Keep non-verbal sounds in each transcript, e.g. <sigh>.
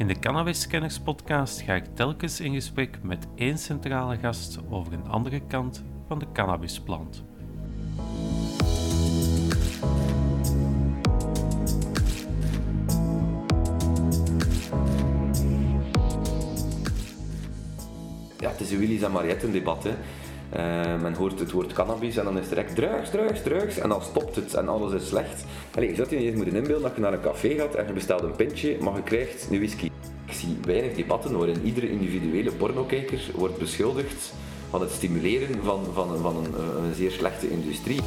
In de Cannabis Scanners podcast ga ik telkens in gesprek met één centrale gast over een andere kant van de cannabisplant. Ja, het is een Willy's en Mariette debat. Hè. Uh, men hoort het woord cannabis en dan is het direct drugs, drugs, drugs en dan stopt het en alles is slecht. Allee, je zou je niet eens moeten inbeelden dat je naar een café gaat en je bestelt een pintje, maar je krijgt een whisky. Ik zie weinig debatten waarin iedere individuele pornokijker wordt beschuldigd van het stimuleren van, van, van een, een zeer slechte industrie.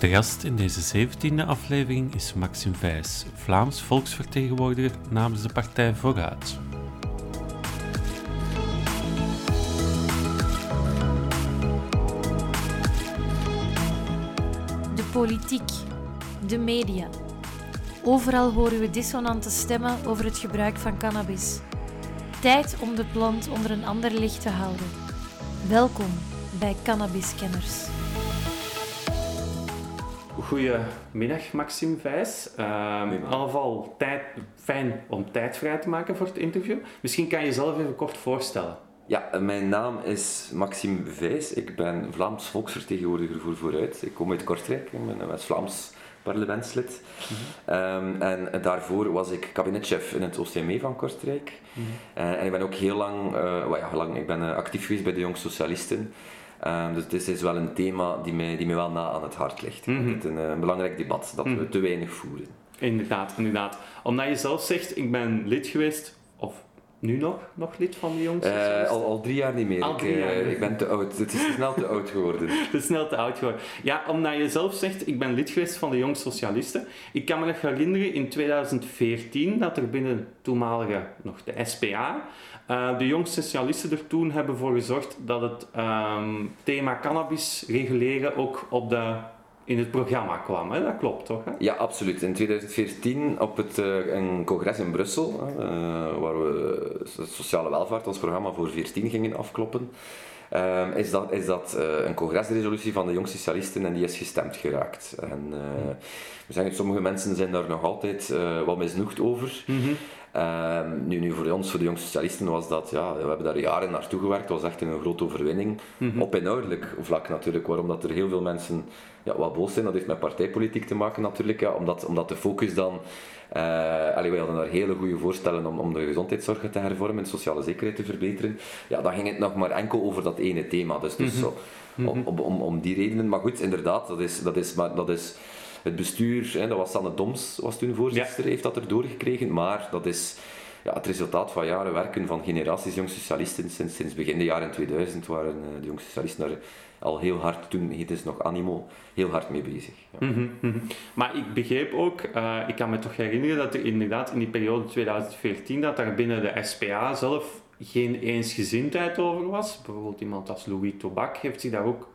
De gast in deze 17e aflevering is Maxime Vijs, Vlaams volksvertegenwoordiger namens de partij Vooruit. De politiek, de media. Overal horen we dissonante stemmen over het gebruik van cannabis. Tijd om de plant onder een ander licht te houden. Welkom bij Cannabiskenners. Goedemiddag, Maxime Vijs. Ieder geval tijd, fijn om tijd vrij te maken voor het interview. Misschien kan je jezelf even kort voorstellen. Ja, mijn naam is Maxime Vijs. Ik ben Vlaams volksvertegenwoordiger voor Vooruit. Ik kom uit Kortrijk, ik ben een West-Vlaams parlementslid. Mhm. um, en daarvoor was ik kabinetchef in het OCME van Kortrijk. Mm uh, en ik ben ook heel lang, uh, well, ja, lang ik ben uh, actief geweest bij de Jong Socialisten. Um, dus dit is wel een thema die mij, die mij wel na aan het hart ligt. Mm -hmm. Het is een, een, belangrijk debat dat mm -hmm. we te weinig voeren. Inderdaad, inderdaad. Omdat je zelf zegt, ik ben lid geweest, of nu nog, nog lid van de Jong uh, al, al drie jaar niet meer. Al drie ik, jaar. Uh, ik ben te oud. Het is snel te oud geworden. <laughs> Het is snel te oud geworden. Ja, omdat je zelf zegt, ik ben lid geweest van de Jong Socialisten. Ik kan me nog herinneren in 2014 dat er binnen toenmalige, nog de SPA, uh, de Jong Socialisten er toen hebben voor gezorgd dat het um, thema cannabis reguleren ook op de in het programma kwam. Hè? Dat klopt toch? Hè? Ja, absoluut. In 2014 op het, uh, een congres in Brussel, uh, waar we het sociale welvaart, ons programma voor 14 gingen afkloppen, uh, is dat, is dat een congresresolutie van de Jong Socialisten en die is gestemd geraakt. En, we zeggen, sommige mensen zijn daar nog altijd wat misnoegd over. Mm -hmm. Uh, nu, nu voor ons, voor de jongste socialisten, was dat, ja, we hebben daar jaren naartoe gewerkt, het was echt een grote overwinning. Mm -hmm. Op inhoudelijk vlak natuurlijk, waarom dat er heel veel mensen ja, wat boos zijn, dat heeft met partijpolitiek te maken natuurlijk, ja, omdat, omdat de focus dan... Uh, allee, wij hadden daar hele goede voorstellen om, om de gezondheidszorg te hervormen, de sociale zekerheid te verbeteren. Ja, dan ging het nog maar enkel over dat ene thema, dus, dus mm -hmm. zo, om, om, om, om die redenen. Maar goed, inderdaad, dat is... Dat is, maar, dat is het bestuur, hè, dat was Sanne Doms, was toen voorzitter, ja. heeft dat erdoor gekregen. Maar dat is ja, het resultaat van jaren werken van generaties jong socialisten. Sinds, sinds begin de jaren 2000 waren uh, de jong socialisten daar al heel hard, toen heette het nog Animo, heel hard mee bezig. Ja. Mm -hmm, mm -hmm. Maar ik begreep ook, uh, ik kan me toch herinneren dat er inderdaad in die periode 2014, dat daar binnen de SPA zelf geen eensgezindheid over was. Bijvoorbeeld iemand als Louis Tobak heeft zich daar ook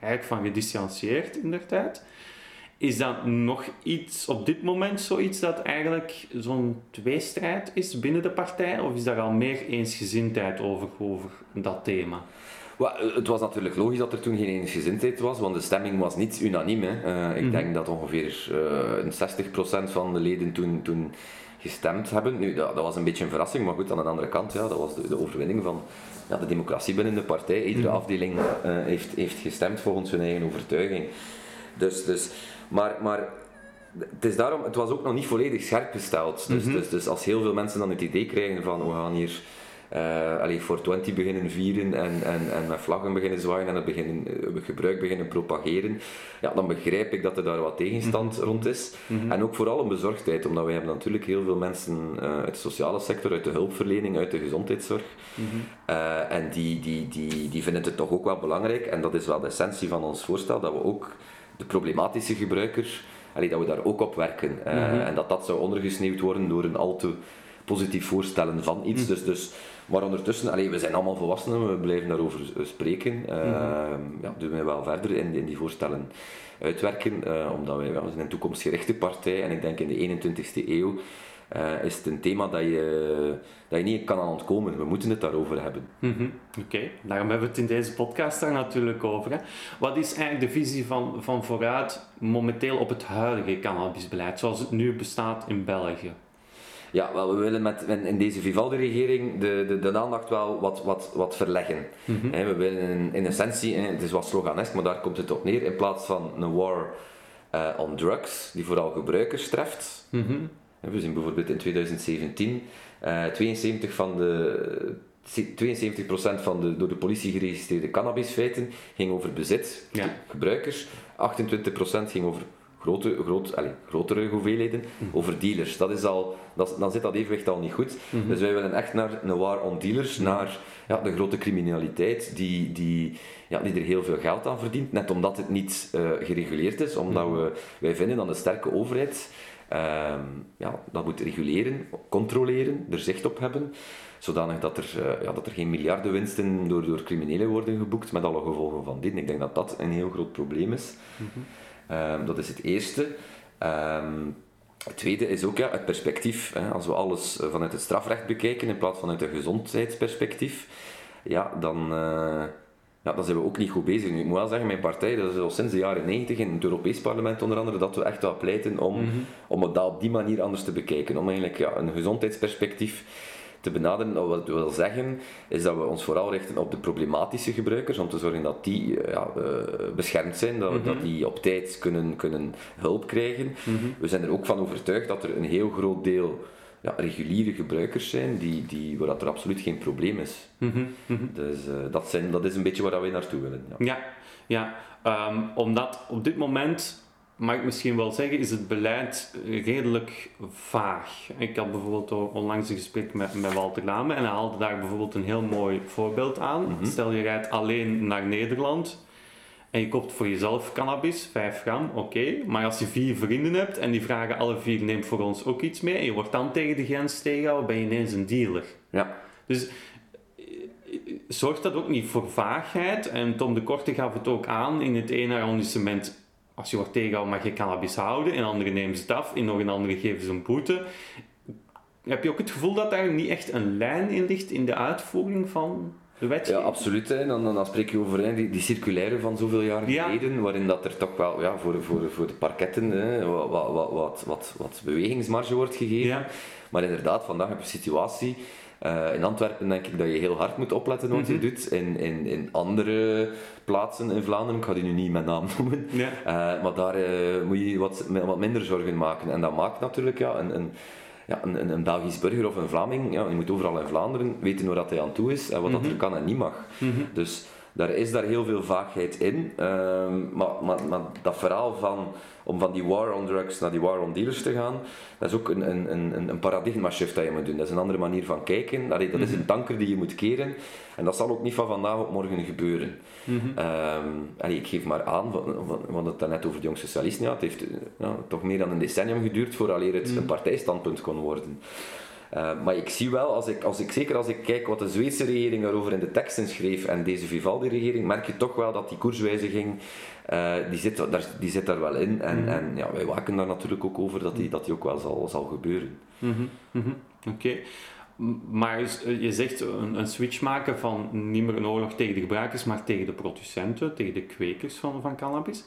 eigenlijk van gedistanceerd in der tijd. Is dat nog iets op dit moment zoiets dat eigenlijk zo'n tweestrijd is binnen de partij? Of is daar al meer eensgezindheid over, over dat thema? Well, het was natuurlijk logisch dat er toen geen eensgezindheid was, want de stemming was niet unaniem. Hè. Uh, ik mm -hmm. denk dat ongeveer uh, 60% van de leden toen, toen gestemd hebben. Nu, dat, dat, was een beetje een verrassing, maar goed, aan de andere kant, ja, dat was de, de overwinning van ja, de democratie binnen de partij. Iedere mm -hmm. afdeling uh, heeft, heeft gestemd volgens hun eigen overtuiging. Dus, dus maar, maar het, is daarom, het was ook nog niet volledig scherp gesteld. Dus, mm -hmm. dus, dus als heel veel mensen dan het idee krijgen van we gaan hier uh, allee, voor 20 beginnen vieren en, en, en met vlaggen beginnen zwaaien en het beginnen, uh, gebruik beginnen propageren, ja, dan begrijp ik dat er daar wat tegenstand mm -hmm. rond is. Mm -hmm. En ook vooral een bezorgdheid, omdat wij hebben natuurlijk heel veel mensen uh, uit de sociale sector, uit de hulpverlening, uit de gezondheidszorg. en die, die, die, die vinden het toch ook wel belangrijk, en dat is wel de essentie van ons voorstel, dat we ook de problematische gebruiker, allee, dat we daar ook op werken. Uh, mm -hmm. En dat dat zou ondergesneeuwd worden door een al te positief voorstellen van iets. Mm -hmm. dus, dus, maar ondertussen, allee, we zijn allemaal volwassenen, we blijven daarover spreken. Uh, mm -hmm. ja, doen we wel verder in, in die voorstellen uitwerken, uh, omdat wij, ja, we zijn een toekomstgerichte partij en ik denk in de 21ste eeuw eh, is het een thema dat je, dat je niet kan aan ontkomen. We moeten het daarover hebben. Mhm, Oké, daarom hebben we het in deze podcast daar natuurlijk over. Hè. Wat is eigenlijk de visie van, van vooruit momenteel op het huidige cannabisbeleid, zoals het nu bestaat in België? Ja, wel, we willen met, in deze Vivaldi-regering de, de, de aandacht wel wat, wat, wat verleggen. Hè, we willen in, essentie, het is wat sloganesk, maar daar komt het op neer, in plaats van een war eh, on drugs, die vooral gebruikers treft. Mhm. We zien bijvoorbeeld in 2017 eh 72 van de 72% van de door de politie geregistreerde cannabisfeiten ging over bezit, Ja. gebruikers. 28% ging over grote, groot, allez, grotere hoeveelheden, over dealers. Dat is al, dat, dan zit dat evenwicht al niet goed. Dus wij willen echt naar een war on dealers, naar ja, de grote criminaliteit die, die, ja, die er heel veel geld aan verdient, net omdat het niet eh, gereguleerd is, omdat we, wij vinden dat een sterke overheid ehm, ja, dat moet reguleren, controleren, er zicht op hebben, zodanig dat er, eh, ja, dat er geen miljardenwinsten door, door criminelen worden geboekt, met alle gevolgen van dit. Ik denk dat dat een heel groot probleem is. Ehm, dat is het eerste. Ehm, het tweede is ook ja, het perspectief. Hè. Als we alles eh, vanuit het strafrecht bekijken in plaats van uit een gezondheidsperspectief, ja, dan, eh, ja, dan zijn we ook niet goed bezig. Nu, ik moet wel zeggen, mijn partij, dat is al sinds de jaren 90 in het Europees Parlement onder andere, dat we echt wel pleiten om, om het dat op die manier anders te bekijken. Om eigenlijk ja, een gezondheidsperspectief te benaderen. Nou, Wat wil zeggen, is dat we ons vooral richten op de problematische gebruikers, om te zorgen dat die eh, ja, eh, beschermd zijn, dat, dat die op tijd kunnen, kunnen hulp krijgen. We zijn er ook van overtuigd dat er een heel groot deel ja, reguliere gebruikers zijn, die, die, waar dat er absoluut geen probleem is. Mhm, Dus eh, dat, zijn, dat is een beetje waar wij naartoe willen. Ja. Ja, ja ehm, omdat op dit moment, mag ik misschien wel zeggen, is het beleid redelijk vaag. Ik had bijvoorbeeld onlangs een gesprek met, met Walter Lame en hij haalde daar bijvoorbeeld een heel mooi voorbeeld aan. Stel je rijdt alleen naar Nederland en je koopt voor jezelf cannabis, 5 gram, oké. Maar als je vier vrienden hebt en die vragen alle vier neem voor ons ook iets mee en je wordt dan tegen de grens tegengehouden, ben je ineens een dealer. Ja. Dus eh, zorgt dat ook niet voor vaagheid? En Tom de Korte gaf het ook aan in het ene arrondissement. Als je wordt tegengehouden mag je cannabis houden, in andere nemen ze het af, in nog een andere geven ze een boete. Heb je ook het gevoel dat daar niet echt een lijn in ligt in de uitvoering van de Ja, absoluut. Hè. Dan, dan spreek je over hè, die, die circulaire van zoveel jaar Ja. geleden, waarin dat er toch wel ja, voor, voor, voor de parketten hè, wat, wat, wat, wat, wat, bewegingsmarge wordt gegeven. Ja. Maar inderdaad, vandaag heb je een situatie. eh, in Antwerpen denk ik dat je heel hard moet opletten wat Mhm. je doet. In, in, in andere plaatsen in Vlaanderen, ik ga die nu niet met naam <laughs> noemen, Ja. eh, maar daar eh, moet je wat, wat minder zorgen maken. En dat maakt natuurlijk ja, een, een, ja, een, een- Belgisch burger of een Vlaming, ja, je moet overal in Vlaanderen weten waar dat hij aan toe is en wat dat er kan en niet mag. Dus daar is daar heel veel vaagheid in. Ehm, maar, maar, maar dat verhaal van, om van die war on drugs naar die war on dealers te gaan, dat is ook een, een, een, een paradigma shift dat je moet doen. Dat is een andere manier van kijken. Dat is een tanker die je moet keren. En dat zal ook niet van vandaag op morgen gebeuren. Ehm, allee, ik geef maar aan, hadden het net over de jong socialisten. Ja, het heeft ja, toch meer dan een decennium geduurd vooraleer het een partijstandpunt kon worden. Uh, maar ik zie wel, als ik, als ik, zeker als ik kijk wat de Zweedse regering daarover in de teksten schreef en deze Vivaldi-regering, merk je toch wel dat die koerswijziging, uh, die, zit, daar, die zit daar wel in. En, en ja, wij waken daar natuurlijk ook over dat die, dat die ook wel zal, zal gebeuren. Mhm, mhm. Oké. Maar eh, je zegt een, een switch maken van niet meer een oorlog tegen de gebruikers, maar tegen de producenten, tegen de kwekers van, van cannabis.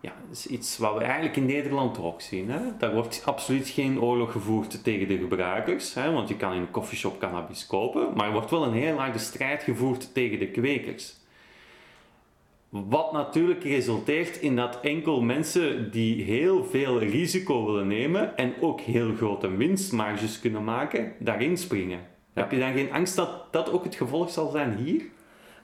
Ja, is iets wat we eigenlijk in Nederland ook zien. Hè? Daar wordt absoluut geen oorlog gevoerd tegen de gebruikers, hè? want je kan in een coffeeshop cannabis kopen, maar er wordt wel een heel harde strijd gevoerd tegen de kwekers. Wat natuurlijk resulteert in dat enkel mensen die heel veel risico willen nemen en ook heel grote winstmarges kunnen maken, daarin springen. Heb je dan geen angst dat dat ook het gevolg zal zijn hier?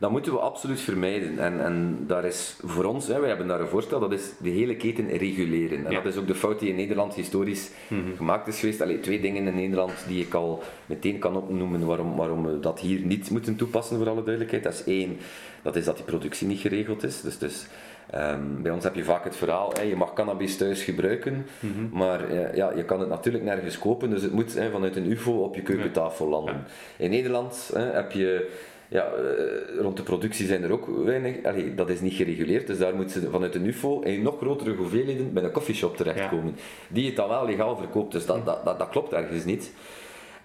Dat moeten we absoluut vermijden. En, en daar is voor ons, hè, wij hebben daar een voorstel, dat is de hele keten reguleren. En Ja. dat is ook de fout die in Nederland historisch gemaakt is geweest. Allee, twee dingen in Nederland die ik al meteen kan opnoemen waarom, waarom we dat hier niet moeten toepassen, voor alle duidelijkheid. Dat is één, dat is dat die productie niet geregeld is. Dus, dus ehm, bij ons heb je vaak het verhaal, je mag cannabis thuis gebruiken, maar eh, ja, je kan het natuurlijk nergens kopen, dus het moet vanuit een ufo op je keukentafel landen. In Nederland heb je ja, eh, rond de productie zijn er ook weinig, allee, dat is niet gereguleerd, dus daar moeten ze vanuit een UFO in nog grotere hoeveelheden bij een coffeeshop terechtkomen, die het dan wel legaal verkoopt, dus dat, dat, dat, dat klopt ergens niet.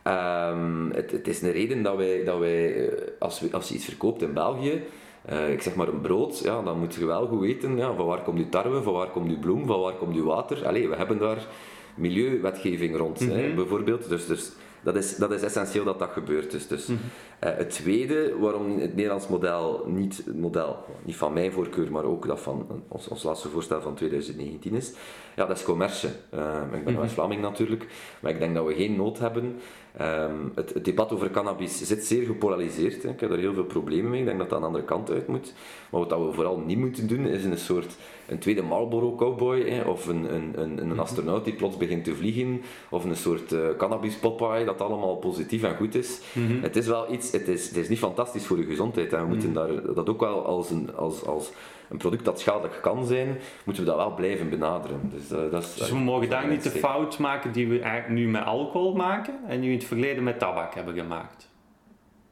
Ehm, het, het, is een reden dat wij, dat wij eh, als, we, als je iets verkoopt in België, uh, ik zeg maar een brood, ja, dan moet je wel goed weten ja, van waar komt je tarwe, van waar komt je bloem, van waar komt je water. Allee, we hebben daar milieuwetgeving rond, hè, mhm. bijvoorbeeld. Dus, dus dat is, dat is essentieel dat dat gebeurt. Dus, dus mhm. Uh, het tweede waarom het Nederlands model niet, het model, niet van mijn voorkeur, maar ook dat van ons, ons laatste voorstel van 2019 is, ja, dat is commerce. Uh, ik ben mm West-Vlaming natuurlijk, maar ik denk dat we geen nood hebben Um, het, het, debat over cannabis zit zeer gepolariseerd. Hè. Ik heb daar heel veel problemen mee. Ik denk dat dat aan de andere kant uit moet. Maar wat we vooral niet moeten doen, is een soort een tweede Marlboro cowboy. Hè. Of een, een, een, een, mhm. astronaut die plots begint te vliegen. Of een soort uh, cannabis Popeye, dat allemaal positief en goed is. Mhm. Het is wel iets, het is, het is niet fantastisch voor je gezondheid. En we moeten mhm. daar, dat ook wel als een, als, als een product dat schadelijk kan zijn, moeten we dat wel blijven benaderen. Dus, uh, dat is, dus we mogen daar niet de fout maken die we eigenlijk nu met alcohol maken en nu in het verleden met tabak hebben gemaakt.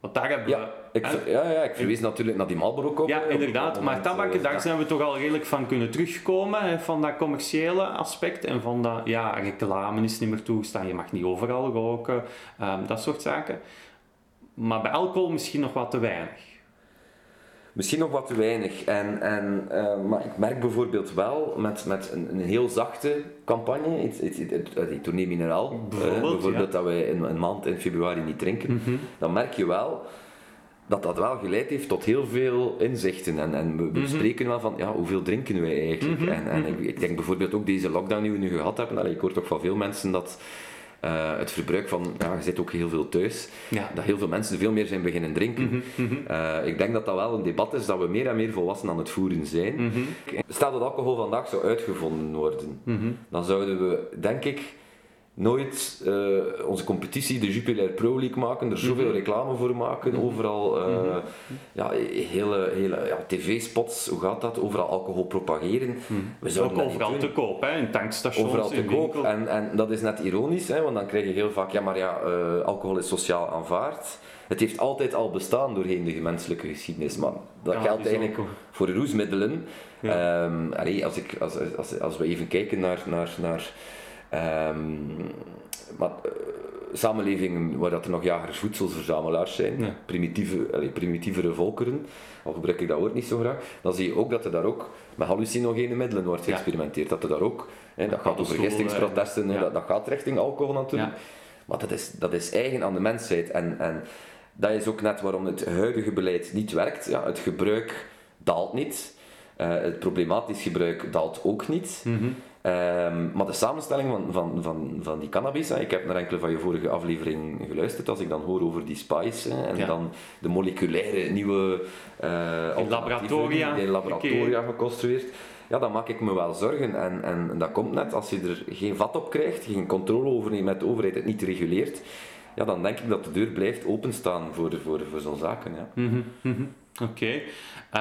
Want daar hebben ja, we... Ik, ja, ja, ik verwees natuurlijk naar die Marlboro kop. Ja, inderdaad. Maar tabak, eh, daar zijn we toch al redelijk van kunnen terugkomen. van dat commerciële aspect en van dat... Ja, reclame is niet meer toegestaan. Je mag niet overal roken. Um, dat soort zaken. Maar bij alcohol misschien nog wat te weinig. Misschien nog wat te weinig. En, en, uh, maar ik merk bijvoorbeeld wel met, met een, een heel zachte campagne, die tournee mineraal, eh, bijvoorbeeld, bijvoorbeeld dat wij een, een, maand in februari niet drinken, mm dan merk je wel dat dat wel geleid heeft tot heel veel inzichten. En, en we, mm spreken wel van, ja, hoeveel drinken wij eigenlijk? Mhm. En, en mhm. ik, ik, denk bijvoorbeeld ook deze lockdown die we nu gehad hebben, allee, ik hoor toch van veel mensen dat uh, het verbruik van, ja, je zit ook heel veel thuis, ja. dat heel veel mensen veel meer zijn beginnen drinken. Mm -hmm. ik denk dat dat wel een debat is dat we meer en meer volwassen aan het voeren zijn. Mm -hmm. Stel dat alcohol vandaag zou uitgevonden worden, mhm. dan zouden we, denk ik, nooit uh, onze competitie, de Jupiler Pro League maken, er zoveel mhm. reclame voor maken, mhm. overal uh, mm -hmm. ja, hele, hele ja, tv-spots, hoe gaat dat? Overal alcohol propageren. Mm. We zouden ook overal te koop, hè? in tankstations, Overal te koop. En, en dat is net ironisch, hè? want dan krijg je heel vaak, ja maar ja, uh, alcohol is sociaal aanvaard. Het heeft altijd al bestaan doorheen de menselijke geschiedenis, maar dat ja, geldt eigenlijk ook. voor roesmiddelen. Ja. Um, allee, als, ik, als, als, als we even kijken naar, naar, naar Um, maar, uh, samenlevingen waar dat er nog jagers voedselverzamelaars zijn, primitieve, allee, primitievere volkeren, al gebruik ik dat woord niet zo graag, dan zie je ook dat er daar ook met hallucinogene middelen wordt geëxperimenteerd. Dat er daar ook, hè, dat gaat over gistingsprotesten, ja. dat, dat, gaat richting alcohol natuurlijk. Maar dat is, dat is eigen aan de mensheid. En, en dat is ook net waarom het huidige beleid niet werkt. Ja, het gebruik daalt niet. Uh, het problematisch gebruik daalt ook niet. Mm -hmm. Um, maar de samenstelling van, van, van, van die cannabis, hè, ik heb naar enkele van je vorige aflevering geluisterd, als ik dan hoor over die spice hè, en dan de moleculaire nieuwe uh, in laboratoria, in laboratoria okay. geconstrueerd, ja, dan maak ik me wel zorgen. En, en dat komt net als je er geen vat op krijgt, geen controle over neemt met de overheid, het niet reguleert, ja, dan denk ik dat de deur blijft openstaan voor, voor, voor zo'n zaken. Ja. Mm -hmm, Oké. Okay.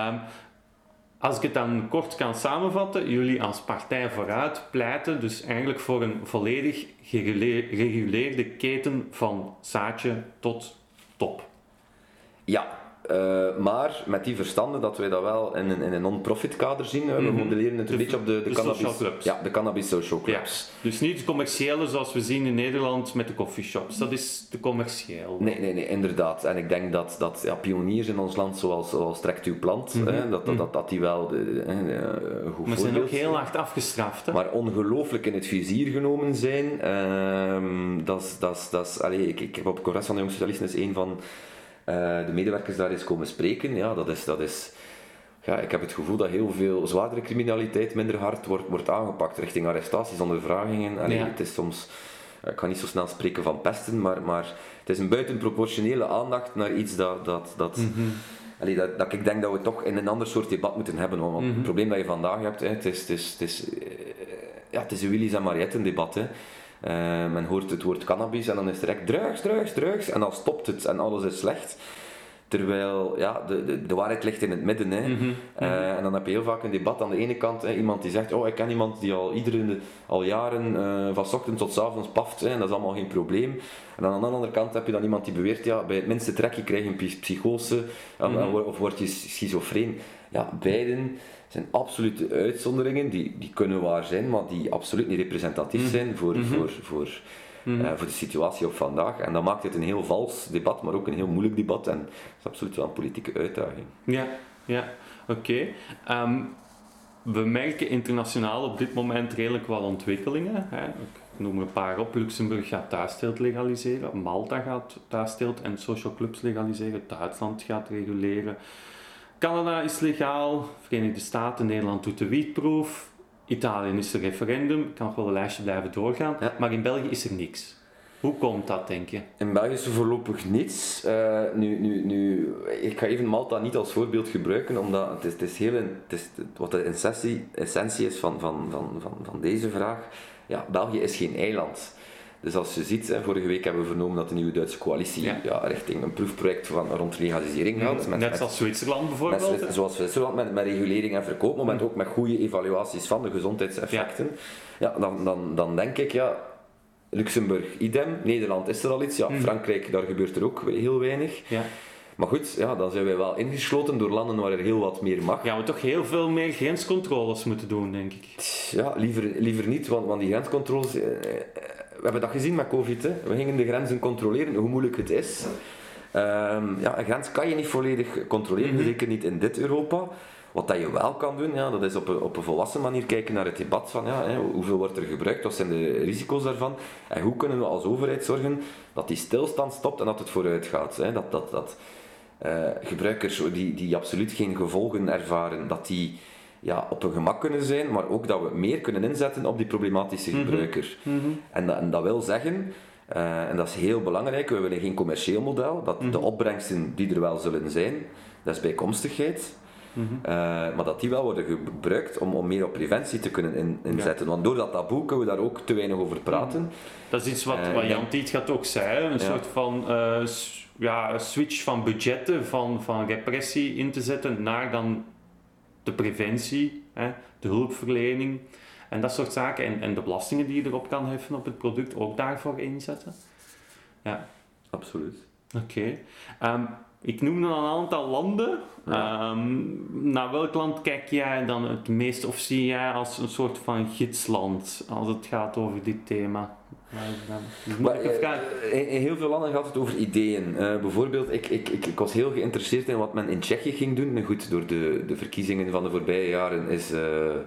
Um, als ik het dan kort kan samenvatten, jullie als Partij Vooruit pleiten dus eigenlijk voor een volledig gereguleerde keten van zaadje tot top. Ja, uh, maar met die verstanden dat wij dat wel in een, in een non-profit kader zien. We mhm. modelleren het een beetje op de, de, de cannabis, clubs. Ja, de cannabis social clubs. Ja. Dus niet de commerciële zoals we zien in Nederland met de coffeeshops. Dat is de commercieel. Nee, nee, nee, inderdaad. En ik denk dat, dat ja, pioniers in ons land zoals, zoals Trekt Uw Plant, mm hè, dat, dat, dat, dat, die wel de, uh, goed Maar zijn ook heel hard afgestraft. Hè? Maar ongelooflijk in het vizier genomen zijn. Uh, dat is, dat is, ik, ik heb op het congres van de Jonge Socialisten is een van de medewerkers daar eens komen spreken, ja, dat is, dat is, ja, ik heb het gevoel dat heel veel zwaardere criminaliteit minder hard wordt, wordt aangepakt richting arrestaties, ondervragingen. Allee, ja. Het is soms, eh, ik kan niet zo snel spreken van pesten, maar, maar het is een buitenproportionele aandacht naar iets dat, dat, dat, mm -hmm. allee, dat, dat, ik denk dat we toch in een ander soort debat moeten hebben. Want mm -hmm. het probleem dat je vandaag hebt, hè, het, is, het, is, het, is, eh, ja, het is een Willy's en Mariette debat. Hè. Uh, men hoort het woord cannabis en dan is het direct drugs, drugs, drugs en dan stopt het en alles is slecht. Terwijl ja, de, de, de waarheid ligt in het midden. Hè. Mhm, Eh, en dan heb je heel vaak een debat aan de ene kant, hè, iemand die zegt, oh ik ken iemand die al iedere, al jaren eh, van 's ochtends tot 's avonds paft, hè, en dat is allemaal geen probleem. En dan aan de andere kant heb je dan iemand die beweert, ja, bij het minste trekje krijg je een psy- psychose Mhm. of word je schizofreen. Ja, beiden zijn absolute uitzonderingen, die, die kunnen waar zijn, maar die absoluut niet representatief Mhm. zijn voor, Mhm. voor, voor, Mhm. eh, voor de situatie op vandaag. En dat maakt het een heel vals debat, maar ook een heel moeilijk debat. En dat is absoluut wel een politieke uitdaging. Ja, ja, oké. Ehm, we merken internationaal op dit moment redelijk wat ontwikkelingen. Hè. Ik noem er een paar op. Luxemburg gaat thuisteelt legaliseren, Malta gaat thuisteelt en social clubs legaliseren, Duitsland gaat reguleren. Canada is legaal, Verenigde Staten, Nederland doet de wietproef, Italië is er referendum, ik kan nog wel een lijstje blijven doorgaan, Ja. maar in België is er niks. Hoe komt dat, denk je? In België is er voorlopig niets. Eh, nu, nu, nu, ik ga even Malta niet als voorbeeld gebruiken, omdat het is, het is heel, een- het is, wat de essentie, essentie is van, van, van, van, van deze vraag. Ja, België is geen eiland. Dus als je ziet, hè, vorige week hebben we vernomen dat de nieuwe Duitse coalitie Ja. ja. richting een proefproject van, rond legalisering gaat. met- Net met- zoals Zwitserland met, bijvoorbeeld. hè? zoals Zwitserland, met, met regulering en verkoop, maar met ook met goede evaluaties van de gezondheidseffecten. Ja. dan, dan, dan denk ik, ja, Luxemburg idem, Nederland is er al iets, ja, Mhm. Frankrijk, daar gebeurt er ook heel weinig. Ja. Maar goed, ja, dan zijn wij wel ingesloten door landen waar er heel wat meer mag. Gaan we toch heel veel meer grenscontroles moeten doen, denk ik. Ja, liever, liever niet, want, want die grenscontroles... eh, we hebben dat gezien met COVID. Hè. We gingen de grenzen controleren, hoe moeilijk het is. Ehm, ja, een grens kan je niet volledig controleren, Mhm. zeker niet in dit Europa. Wat dat je wel kan doen, ja, dat is op een, op een volwassen manier kijken naar het debat van ja, hè, hoeveel wordt er gebruikt, wat zijn de risico's daarvan en hoe kunnen we als overheid zorgen dat die stilstand stopt en dat het vooruit gaat. Hè. Dat, dat, dat eh, gebruikers die, die absoluut geen gevolgen ervaren, dat die ja, op hun gemak kunnen zijn, maar ook dat we meer kunnen inzetten op die problematische Mhm. gebruiker. En, dat, en dat wil zeggen, eh, en dat is heel belangrijk, we willen geen commercieel model, dat de Mhm. opbrengsten die er wel zullen zijn, dat is bijkomstigheid, Mhm. eh, maar dat die wel worden gebruikt om, om meer op preventie te kunnen in- inzetten. Want door dat taboe kunnen we daar ook te weinig over praten. Dat is iets wat, Eh, wat Jan Tiet gaat ook hè. een Ja. soort van ja, switch van budgetten, van, van repressie in te zetten naar dan de preventie, hè, de hulpverlening en dat soort zaken. En, en de belastingen die je erop kan heffen op het product ook daarvoor inzetten. Ja, Absoluut. oké. Ehm, ik noemde al een aantal landen. Ja. Ehm, naar welk land kijk jij dan het meest of zie jij als een soort van gidsland als het gaat over dit thema? Maar, even eh, in, in heel veel landen gaat het over ideeën. Eh, bijvoorbeeld, ik, ik, ik, ik was heel geïnteresseerd in wat men in Tsjechië ging doen. Nu goed, door de, de verkiezingen van de voorbije jaren is, eh,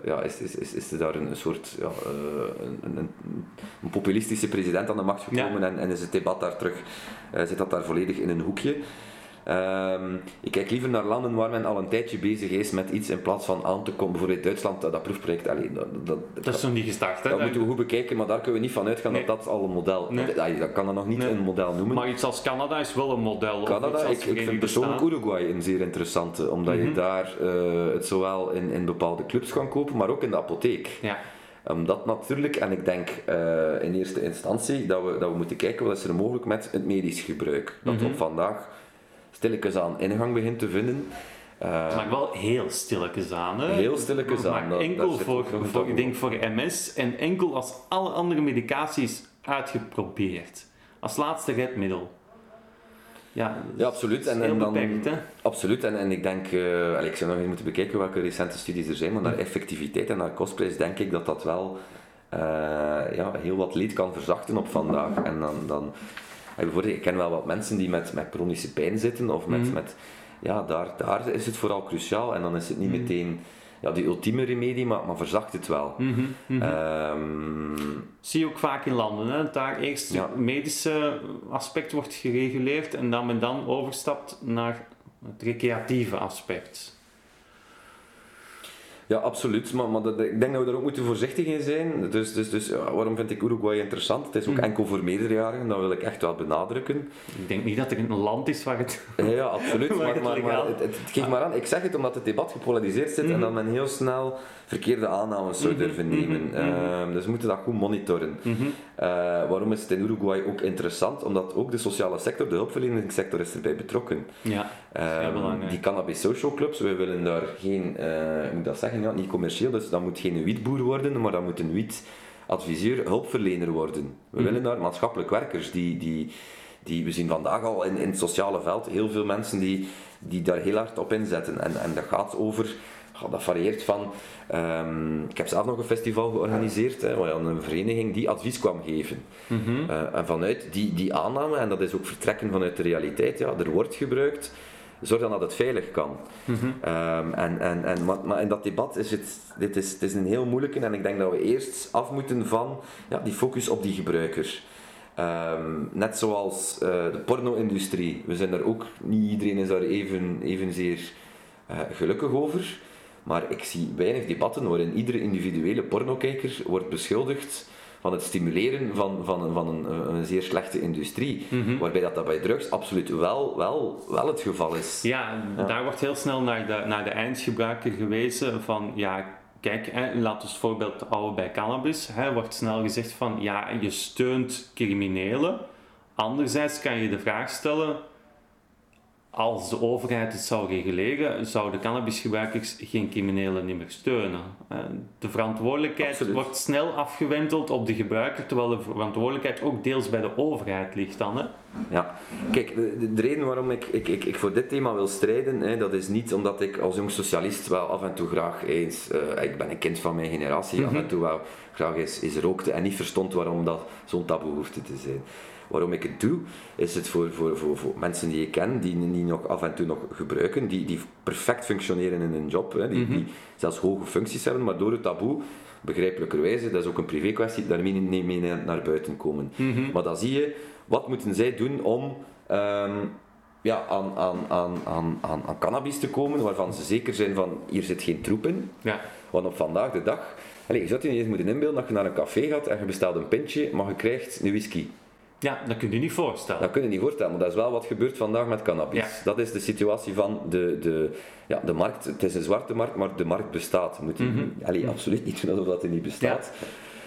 ja, is, is, is, is er daar een, soort ja, eh, een, een, een populistische president aan de macht gekomen en, en is het debat daar terug, eh, zit dat daar volledig in een hoekje. Ehm, ik kijk liever naar landen waar men al een tijdje bezig is met iets in plaats van aan te komen. Bijvoorbeeld Duitsland, dat, dat proefproject, allee, dat, dat, Dat is nog niet gestart, hè? dat moeten we goed bekijken, maar daar kunnen we niet van uitgaan Nee. dat dat al een model Nee. dat, dat kan dat nog niet Nee. een model noemen. Maar iets als Canada is wel een model. Canada, ik, ik vind persoonlijk. Uruguay een zeer interessante, omdat Mhm. je daar eh, het zowel in, in bepaalde clubs kan kopen, maar ook in de apotheek. Ja. Omdat natuurlijk, en ik denk eh, in eerste instantie dat we, dat we moeten kijken wat is er mogelijk met het medisch gebruik. Dat Mhm. op vandaag stilletjes aan ingang begint te vinden. Eh, Maar wel heel stilletjes aan, hè? Heel stilletjes aan, Maar enkel voor, voor, ik denk voor MS en enkel als alle andere medicatie is uitgeprobeerd. Als laatste redmiddel. Ja, Ja, absoluut. En, dan, beperkt, hè? Absoluut, en, en ik denk, eh, ik zou nog eens moeten bekijken welke recente studies er zijn, maar naar effectiviteit en naar kostprijs denk ik dat dat wel eh, ja, heel wat leed kan verzachten op vandaag. En dan, dan bijvoorbeeld, ik ken wel wat mensen die met, met chronische pijn zitten, of met, Mhm. met ja, daar, daar is het vooral cruciaal, en dan is het niet Mhm. meteen ja, die ultieme remedie, maar, maar verzacht het wel. Ehm, Zie je ook vaak in landen, hè? dat daar eerst Ja. het medische aspect wordt gereguleerd en dat men dan overstapt naar het recreatieve aspect. Ja, absoluut. Maar, maar dat, ik denk dat we daar ook moeten voorzichtig in zijn. Dus, dus, dus ja, waarom vind ik Uruguay interessant? Het is ook Mhm. enkel voor meerderjarigen, dat wil ik echt wel benadrukken. Ik denk niet dat er een land is waar het... Ja, ja absoluut. <laughs> Maar maar, het maar, maar het, geeft maar aan. Ik zeg het omdat het debat gepolariseerd zit en Mhm. dat men heel snel verkeerde aannames zou Mhm, durven nemen. Ehm, dus we moeten dat goed monitoren. Eh, waarom is het in Uruguay ook interessant? Omdat ook de sociale sector, de hulpverleningssector is erbij betrokken. Ja, belangrijk. die cannabis social clubs, we willen daar geen, eh, hoe moet dat zeggen, ja, niet commercieel, dus dat moet geen wietboer worden, maar dat moet een wietadviseur, hulpverlener worden. We Mhm. willen daar maatschappelijk werkers die, die, die we zien vandaag al in, in het sociale veld heel veel mensen die, die daar heel hard op inzetten. En, en dat gaat over, dat varieert van, ehm, ik heb zelf nog een festival georganiseerd, hè, waar een vereniging die advies kwam geven. Mhm. Eh, en vanuit die, die aanname, en dat is ook vertrekken vanuit de realiteit, ja, er wordt gebruikt, zorg dan dat het veilig kan. Mhm. Ehm, en, en, en, maar, maar in dat debat is het, dit is, het is een heel moeilijke en ik denk dat we eerst af moeten van ja, die focus op die gebruiker. Ehm, net zoals eh, de porno-industrie, we zijn daar ook, niet iedereen is daar even, evenzeer eh, gelukkig over. Maar ik zie weinig debatten waarin iedere individuele pornokijker wordt beschuldigd van het stimuleren van, van, van een, een zeer slechte industrie. Mhm. Waarbij dat, dat bij drugs absoluut wel, wel, wel het geval is. Ja, daar wordt heel snel naar de, naar de eindgebruiker gewezen van ja, kijk, hè, laat ons voorbeeld houden bij cannabis. Hè, wordt snel gezegd van ja, je steunt criminelen. Anderzijds kan je de vraag stellen, als de overheid het zou reguleren, zouden cannabisgebruikers geen criminelen niet meer steunen. Hè. De verantwoordelijkheid Absoluut. wordt snel afgewenteld op de gebruiker, terwijl de verantwoordelijkheid ook deels bij de overheid ligt dan. Hè. Ja, kijk, de, de- de reden waarom ik, ik, ik, ik voor dit thema wil strijden, hè, dat is niet omdat ik als jong socialist wel af en toe graag eens, eh, ik ben een kind van mijn generatie, af en toe wel graag eens, eens rookte en niet verstond waarom dat zo'n taboe hoefde te zijn. Waarom ik het doe, is het voor, voor, voor, voor mensen die ik ken, die, die nog af en toe nog gebruiken, die, die perfect functioneren in hun job, hè, die, die zelfs hoge functies hebben, maar door het taboe, begrijpelijkerwijze, dat is ook een privé kwestie, daarmee niet mee naar, buiten komen. Maar dan zie je, wat moeten zij doen om ehm, ja, aan, aan, aan, aan, aan, aan cannabis te komen, waarvan ze zeker zijn van, hier zit geen troep in. Ja. Want op vandaag de dag, allez, je zou je niet eens moeten inbeelden dat je naar een café gaat en je bestelt een pintje, maar je krijgt een whisky. Ja, dat kun je niet voorstellen. Dat kun je niet voorstellen, maar dat is wel wat gebeurt vandaag met cannabis. Ja. Dat is de situatie van de, de, ja, de markt. Het is een zwarte markt, maar de markt bestaat. Moet die, allee, absoluut niet doen alsof dat er niet bestaat.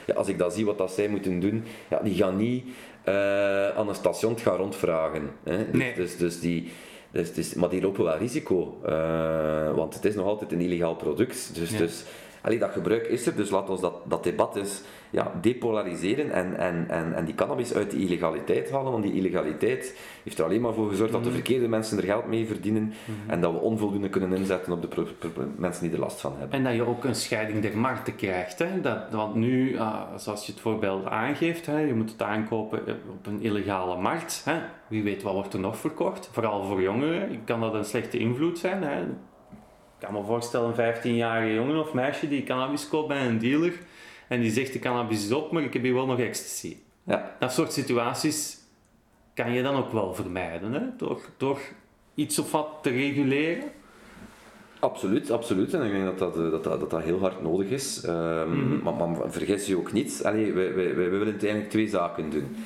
Ja. als ik dat zie wat dat zij moeten doen, ja, die gaan niet eh, aan een station gaan rondvragen. Hè. Dus, Nee. dus, dus die, dus, dus, maar die lopen wel risico, eh, want het is nog altijd een illegaal product. Dus, Ja. dus allee, dat gebruik is er, dus laat ons dat, dat debat eens ja, depolariseren en, en, en, en die cannabis uit die illegaliteit halen, want die illegaliteit heeft er alleen maar voor gezorgd dat de verkeerde mensen er geld mee verdienen en dat we onvoldoende kunnen inzetten op de mensen die er last van hebben. En dat je ook een scheiding der markten krijgt. Hè? Dat, want nu, ah, zoals je het voorbeeld aangeeft, hè, je moet het aankopen op een illegale markt. Hè? Wie weet wat wordt er nog verkocht. Vooral voor jongeren kan dat een slechte invloed zijn. Hè? Ik kan me voorstellen, een 15-jarige jongen of meisje die cannabis koopt bij een dealer en die zegt de cannabis is op, maar ik heb hier wel nog ecstasy. Ja, Dat soort situaties kan je dan ook wel vermijden, hè? Door, door iets of wat te reguleren. Absoluut, absoluut. En ik denk dat dat, eh, dat, dat, dat, heel hard nodig is. Ehm, maar, maar vergis je ook niet, Allee, wij, wij, wij willen uiteindelijk twee zaken doen.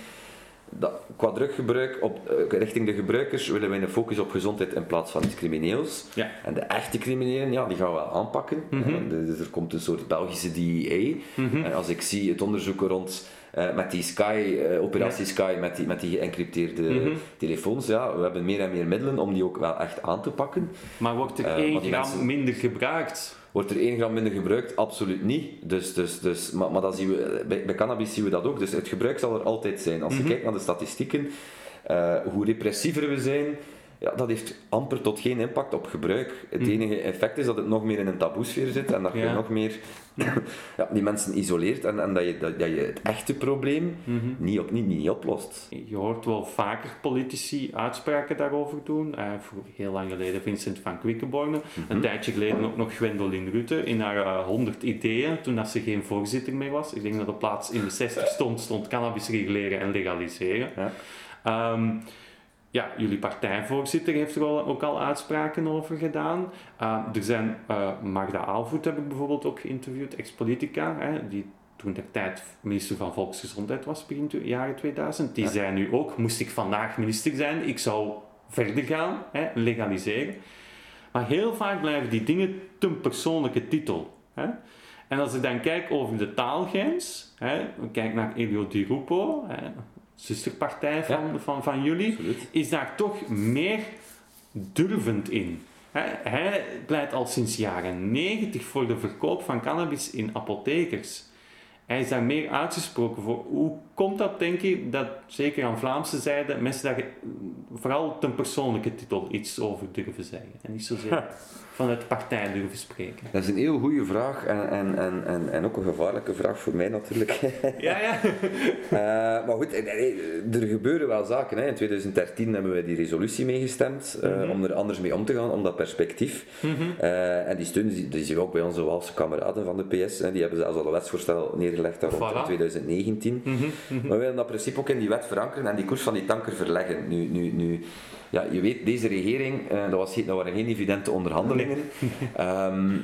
Dat, qua druggebruik, op, eh, richting de gebruikers, willen wij een focus op gezondheid in plaats van iets crimineels. Ja. En de echte criminelen, ja, die gaan we wel aanpakken. Mhm. Eh, dus er komt een soort Belgische DEA. En als ik zie het onderzoek rond eh, met die Sky, eh, operatie Sky, met die, met die geëncrypteerde Mhm. telefoons, ja, we hebben meer en meer middelen om die ook wel echt aan te pakken. Maar wordt er Eh, één gram mensen- minder gebruikt? Wordt er 1 gram minder gebruikt? Absoluut niet. Dus, dus, dus, maar maar dat zien we, bij, bij cannabis zien we dat ook. Dus het gebruik zal er altijd zijn. Als je Mhm. kijkt naar de statistieken, eh, hoe repressiever we zijn, ja, dat heeft amper tot geen impact op gebruik. Het Mhm. enige effect is dat het nog meer in een taboesfeer zit en dat je Ja. nog meer ja, die mensen isoleert en, en dat, je, dat, dat je het echte probleem Mhm. niet, op, niet, niet oplost. Je hoort wel vaker politici uitspraken daarover doen. Eh, voor heel lang geleden Vincent van Quickenborne. Een tijdje geleden ook nog Gwendoline Rutte in haar eh, 100 ideeën, toen dat ze geen voorzitter meer was. Ik denk dat op plaats in de 60 stond, stond cannabis reguleren en legaliseren. Ja. Ehm, ja, jullie partijvoorzitter heeft er ook al uitspraken over gedaan. Uh, er zijn, uh, Magda Aalvoet heb ik bijvoorbeeld ook geïnterviewd, ex-politica, hè, die toen de tijd minister van Volksgezondheid was, begin tw- jaren 2000. Die Ja. zei nu ook, moest ik vandaag minister zijn, ik zou verder gaan, hè, legaliseren. Maar heel vaak blijven die dingen ten persoonlijke titel. Hè? En als ik dan kijk over de taalgrens, hè, we kijken naar Elio Di Rupo, hè, zusterpartij van, Ja. van, van jullie, Absoluut. is daar toch meer durvend in. Hij pleit al sinds jaren 90 voor de verkoop van cannabis in apothekers. Hij is daar meer uitgesproken voor. Hoe komt dat, denk je, dat zeker aan Vlaamse zijde mensen daar eh, vooral ten persoonlijke titel iets over durven zeggen en niet zozeer vanuit partij durven spreken? Dat is een heel goede vraag en, en, en, en, en ook een gevaarlijke vraag voor mij natuurlijk. <laughs> Ja, ja. Eh, maar goed, er gebeuren wel zaken. Hè. In 2013 hebben wij die resolutie meegestemd eh, om er anders mee om te gaan, om dat perspectief. Eh, en die steun die, die zie je ook bij onze Waalse kameraden van de PS. Hè. Die hebben zelfs al een wetsvoorstel neergelegd daar Voilà. in 2019. Maar we willen dat principe ook in die wet verankeren en die koers van die tanker verleggen. Nu, nu, nu, ja, je weet, deze regering, eh, dat, was, dat waren geen evidente onderhandelingen. <laughs> Ehm,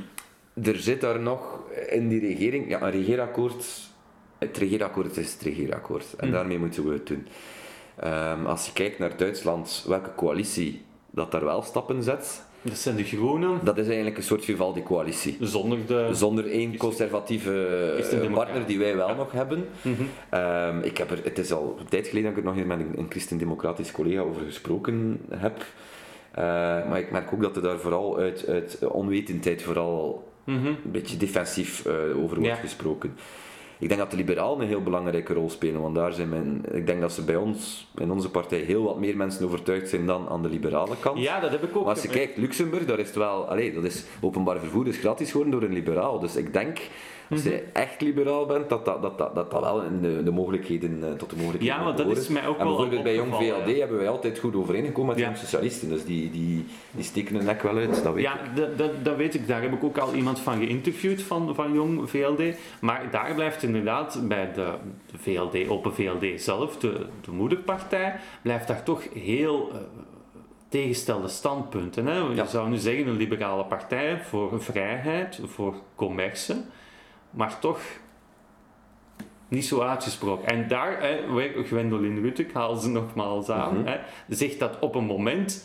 er zit daar nog in die regering, ja, een regeerakkoord. Het regeerakkoord is het regeerakkoord en daarmee moeten we het doen. Ehm, als je kijkt naar Duitsland, welke coalitie dat daar wel stappen zet, Dat zijn de groenen dat is eigenlijk een soort Vivaldi-coalitie. zonder de... Zonder één conservatieve eh, partner die wij wel nog hebben. Ehm, ik heb er, het is al een tijd geleden dat ik er nog eens met een, een christendemocratisch collega over gesproken heb. Eh, maar ik merk ook dat er daar vooral uit, uit onwetendheid vooral Mhm. een beetje defensief eh, over wordt Ja. gesproken. Ik denk dat de liberalen een heel belangrijke rol spelen, want daar zijn men, ik denk dat ze bij ons, in onze partij, heel wat meer mensen overtuigd zijn dan aan de liberale kant. Ja, dat heb ik ook. Maar als je kijkt, Luxemburg, daar is het wel, allee, dat is openbaar vervoer is gratis geworden door een liberaal. Dus ik denk, als Mhm. je echt liberaal bent, dat dat, dat, dat, dat, wel in de, de mogelijkheden, eh, tot de mogelijkheden Ja, want dat is mij ook En wel bijvoorbeeld bij Jong VLD ja. hebben wij altijd goed overeengekomen met Ja. de socialisten. Dus die, die, die steken hun nek wel uit, dat weet Ja, ik. dat, dat, dat weet ik. Daar heb ik ook al iemand van geïnterviewd van, van Jong VLD. Maar daar blijft inderdaad bij de, VLD, Open VLD zelf, de, de moederpartij, blijft daar toch heel eh, tegenstelde standpunten. Hè? Je Ja. zou nu zeggen een liberale partij voor vrijheid, voor commerce, maar toch niet zo uitgesproken. En daar, hè, Gwendoline Rutte, ik haal ze nogmaals aan, Mhm. hè, zegt dat op een moment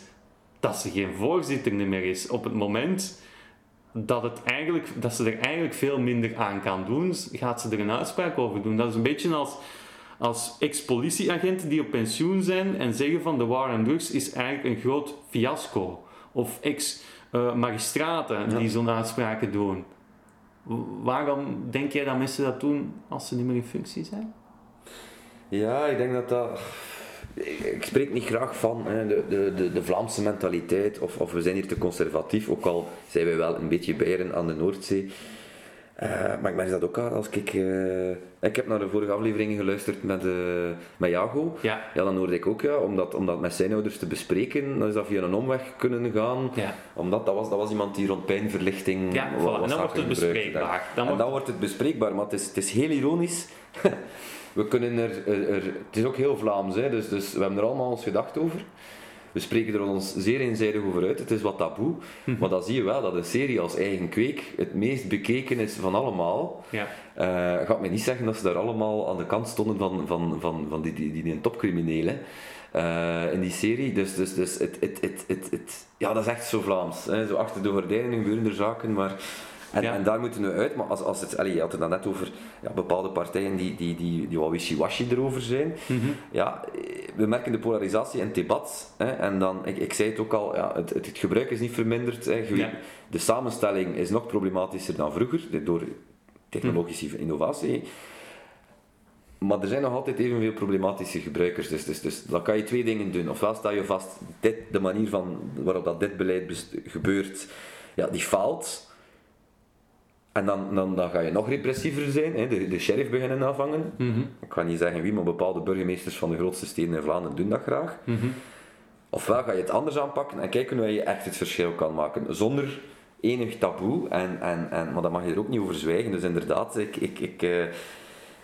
dat ze geen voorzitter meer is, op het moment dat, het eigenlijk, dat ze er eigenlijk veel minder aan kan doen, gaat ze er een uitspraak over doen. Dat is een beetje als, als ex-politieagenten die op pensioen zijn en zeggen van de war on drugs is eigenlijk een groot fiasco. Of ex-magistraten die zo'n uitspraken doen. Waarom denk jij dat mensen dat doen als ze niet meer in functie zijn? Ja, ik denk dat dat... Ik spreek niet graag van de, de, de, Vlaamse mentaliteit of, of we zijn hier te conservatief, ook al zijn wij wel een beetje bijeren aan de Noordzee. Eh, maar ik merk dat ook aan als ik... eh, ik heb naar de vorige afleveringen geluisterd met, eh met Jago. Ja. Ja, dan hoorde ik ook, ja, om dat, om dat met zijn ouders te bespreken, dan is dat via een omweg kunnen gaan. Ja. Omdat dat was, dat was iemand die rond pijnverlichting Ja, voilà. was En dan wordt het bespreekbaar. Dan en wordt- dan wordt het bespreekbaar, maar het is, het is heel ironisch. <laughs> we kunnen er, er, er- het is ook heel Vlaams, hè, dus, dus we hebben er allemaal ons gedacht over. We spreken er ons zeer eenzijdig over uit, het is wat taboe. Mhm. Maar dan zie je wel dat een serie als Eigen Kweek het meest bekeken is van allemaal. Ja. Eh gaat mij niet zeggen dat ze daar allemaal aan de kant stonden van, van, van, van die, die, die, die topcriminelen eh, in die serie. Dus, dus, dus het, het, het, het, het, ja, dat is echt zo Vlaams. Hè. Zo achter de gordijnen gebeuren er zaken, maar... En, Ja. en daar moeten we uit, maar als, als het, allee, je had het dan net over ja, bepaalde partijen die, die, die, die wat wishy-washy erover zijn. Ja, eh, we merken de polarisatie in het debat. Hè, en dan, ik, ik zei het ook al, ja, het, het, het gebruik is niet verminderd. Hè, Ja. De samenstelling is nog problematischer dan vroeger, door technologische innovatie. Maar er zijn nog altijd evenveel problematische gebruikers. Dus, dus, dus dan kan je twee dingen doen. Ofwel sta je vast, dit, de manier van, waarop dat dit beleid gebeurt, ja, die faalt. En dan, dan, dan ga je nog repressiever zijn, hè, de, de sheriff beginnen afvangen. Mhm. Ik kan niet zeggen wie, maar bepaalde burgemeesters van de grootste steden in Vlaanderen doen dat graag. Mhm. Ofwel ga je het anders aanpakken en kijken hoe je echt het verschil kan maken. Zonder enig taboe, en, en, en, maar daar mag je er ook niet over zwijgen. Dus inderdaad, ik, ik, ik, eh,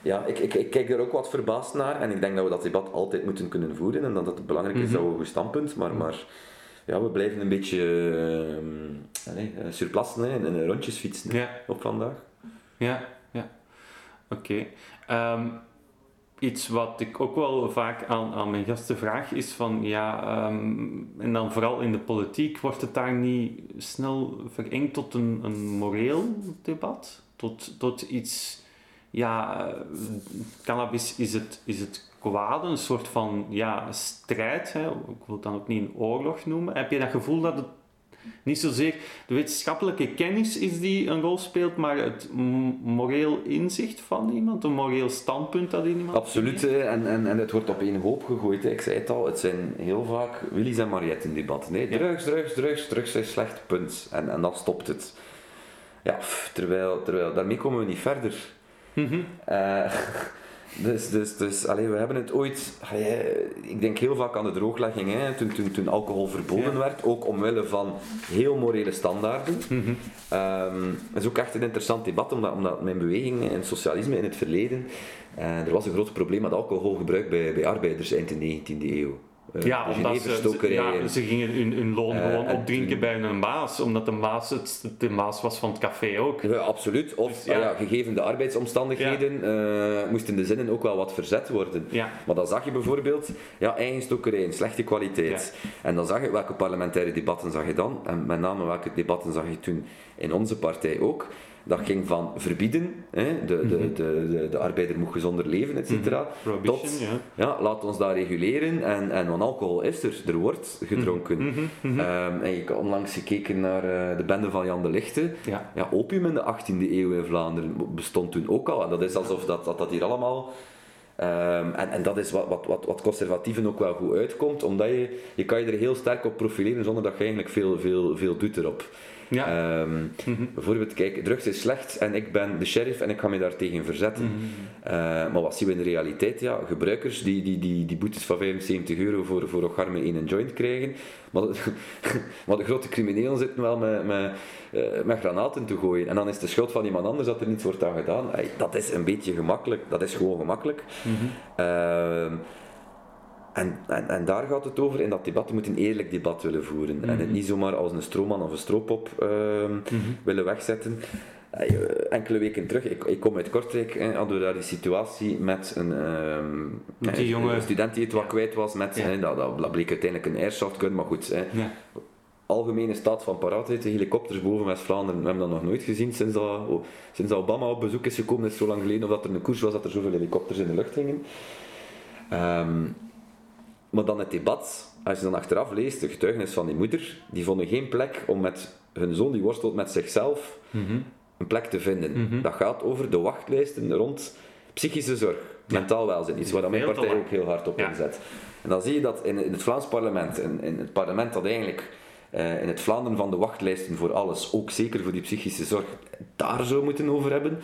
ja, ik, ik, ik kijk er ook wat verbaasd naar. En ik denk dat we dat debat altijd moeten kunnen voeren. En dat het belangrijk is Mhm. dat we een goed standpunt. Maar, maar ja, we blijven een beetje uh, surplassen hè, en rondjes fietsen Ja. op vandaag. Ja, ja. Oké. Ehm, iets wat ik ook wel vaak aan, aan mijn gasten vraag is van, ja, ehm, en dan vooral in de politiek, wordt het daar niet snel verengd tot een, een moreel debat? tot, tot iets, ja, eh, cannabis is het, is het kwade, een soort van ja, strijd. Hè. Ik wil het dan ook niet een oorlog noemen. Heb je dat gevoel dat het niet zozeer de wetenschappelijke kennis is die een rol speelt, maar het moreel inzicht van iemand, een moreel standpunt dat in iemand Absoluut, en, en, en het wordt op één hoop gegooid. Ik zei het al, het zijn heel vaak Willys en Mariette debatten. Nee, drugs, drugs, drugs, drugs is slecht, punt. En, en dan stopt het. Ja, terwijl, terwijl daarmee komen we niet verder. Mm <laughs> dus, dus, dus allee, we hebben het ooit, ik denk heel vaak aan de drooglegging, hè, toen, toen, toen alcohol verboden werd, ook omwille van heel morele standaarden. Mm dat is ook echt een interessant debat, omdat, omdat mijn beweging en socialisme in het verleden, uh, er was een groot probleem met alcoholgebruik bij, bij arbeiders eind de 19e eeuw. Uh, ja, omdat ze, ja, ze gingen hun, hun loon uh, gewoon opdrinken bij een baas, omdat de baas het, de baas was van het café ook. Ja, absoluut. Of dus, ja. Ah, ja, gegeven de arbeidsomstandigheden ja. uh, moesten de zinnen ook wel wat verzet worden. Maar dan zag je bijvoorbeeld ja, eigen stokerij, slechte kwaliteit. En dan zag je welke parlementaire debatten zag je dan, en met name welke debatten zag je toen in onze partij ook. Dat ging van verbieden, hè, de, de, mhm. de, de, de, arbeider moet gezonder leven, et cetera, mhm. tot ja. ja. laat ons dat reguleren en, en want alcohol is er, er wordt gedronken. Mm en je kan onlangs gekeken naar uh, de bende van Jan de Lichte. Ja. ja. opium in de 18e eeuw in Vlaanderen bestond toen ook al. En dat is alsof dat, dat, dat hier allemaal... Um, en, en, dat is wat, wat, wat, wat conservatieven ook wel goed uitkomt, omdat je, je kan je er heel sterk op profileren zonder dat je eigenlijk veel, veel, veel doet erop. Ja. Um, Bijvoorbeeld, kijk, drugs is slecht en ik ben de sheriff en ik ga me daar tegen verzetten. Mm maar wat zien we in de realiteit? Ja, gebruikers die, die, die, die boetes van 75 euro voor, voor ocharme in een joint krijgen. Maar de, <laughs> maar de grote criminelen zitten wel met, met, uh, met granaten te gooien. En dan is de schuld van iemand anders dat er niets wordt aan gedaan. dat is een beetje gemakkelijk. Dat is gewoon gemakkelijk. Mm -hmm. En, en, en, daar gaat het over, in dat debat, we moeten een eerlijk debat willen voeren. En het mhm. niet zomaar als een stroomman of een stroopop uh, willen wegzetten. Eh, enkele weken terug, ik, ik kom uit Kortrijk, eh, hadden we daar die situatie met een, uh, met die jonge... student die het wat kwijt was. Met, ja. dat, dat, bleek uiteindelijk een airsoft gun, maar goed. Ja. Algemene staat van paraatheid, helikopters boven West-Vlaanderen, we hebben dat nog nooit gezien sinds dat, oh, sinds Obama op bezoek is gekomen, is zo lang geleden, of dat er een koers was dat er zoveel helikopters in de lucht gingen. Um, maar dan het debat, als je dan achteraf leest, de getuigenis van die moeder, die vonden geen plek om met hun zoon die worstelt met zichzelf mhm. een plek te vinden. Mhm. Dat gaat over de wachtlijsten rond psychische zorg, mentaal welzijn, iets waar mijn partij ook heel hard op inzet. En dan zie je dat in, in het Vlaams parlement, in, in, het parlement dat eigenlijk uh, in het Vlaanderen van de wachtlijsten voor alles, ook zeker voor die psychische zorg, daar zou moeten over hebben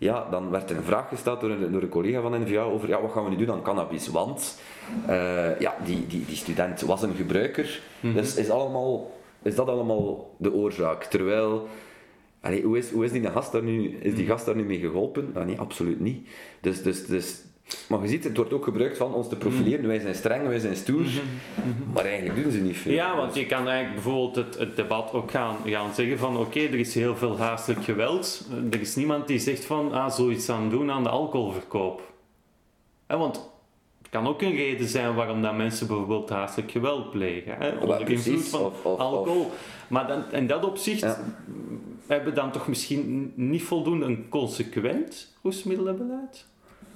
ja, dan werd er een vraag gesteld door een, door een collega van NVA over ja, wat gaan we nu doen aan cannabis. Want uh, ja, die, die, die student was een gebruiker. Mm Dus is, allemaal, is dat allemaal de oorzaak? Terwijl, allee, hoe, is, hoe is die gast daar nu, is die mhm. gast daar nu mee geholpen? Nou, nee, absoluut niet. Dus, dus, dus maar je ziet, het wordt ook gebruikt van ons te profileren. Wij zijn streng, wij zijn stoer. Mhm. Mhm. Maar eigenlijk doen ze niet veel. Ja, want je kan eigenlijk bijvoorbeeld het, het debat ook gaan, gaan zeggen van oké, er is heel veel haastelijk geweld. Er is niemand die zegt van ah, zoiets aan doen aan de alcoholverkoop. want het kan ook een reden zijn waarom dat mensen bijvoorbeeld haastelijk geweld plegen. Hè, onder invloed van alcohol. Maar dan, in dat opzicht ja. hebben we dan toch misschien niet voldoende een consequent roesmiddelenbeleid?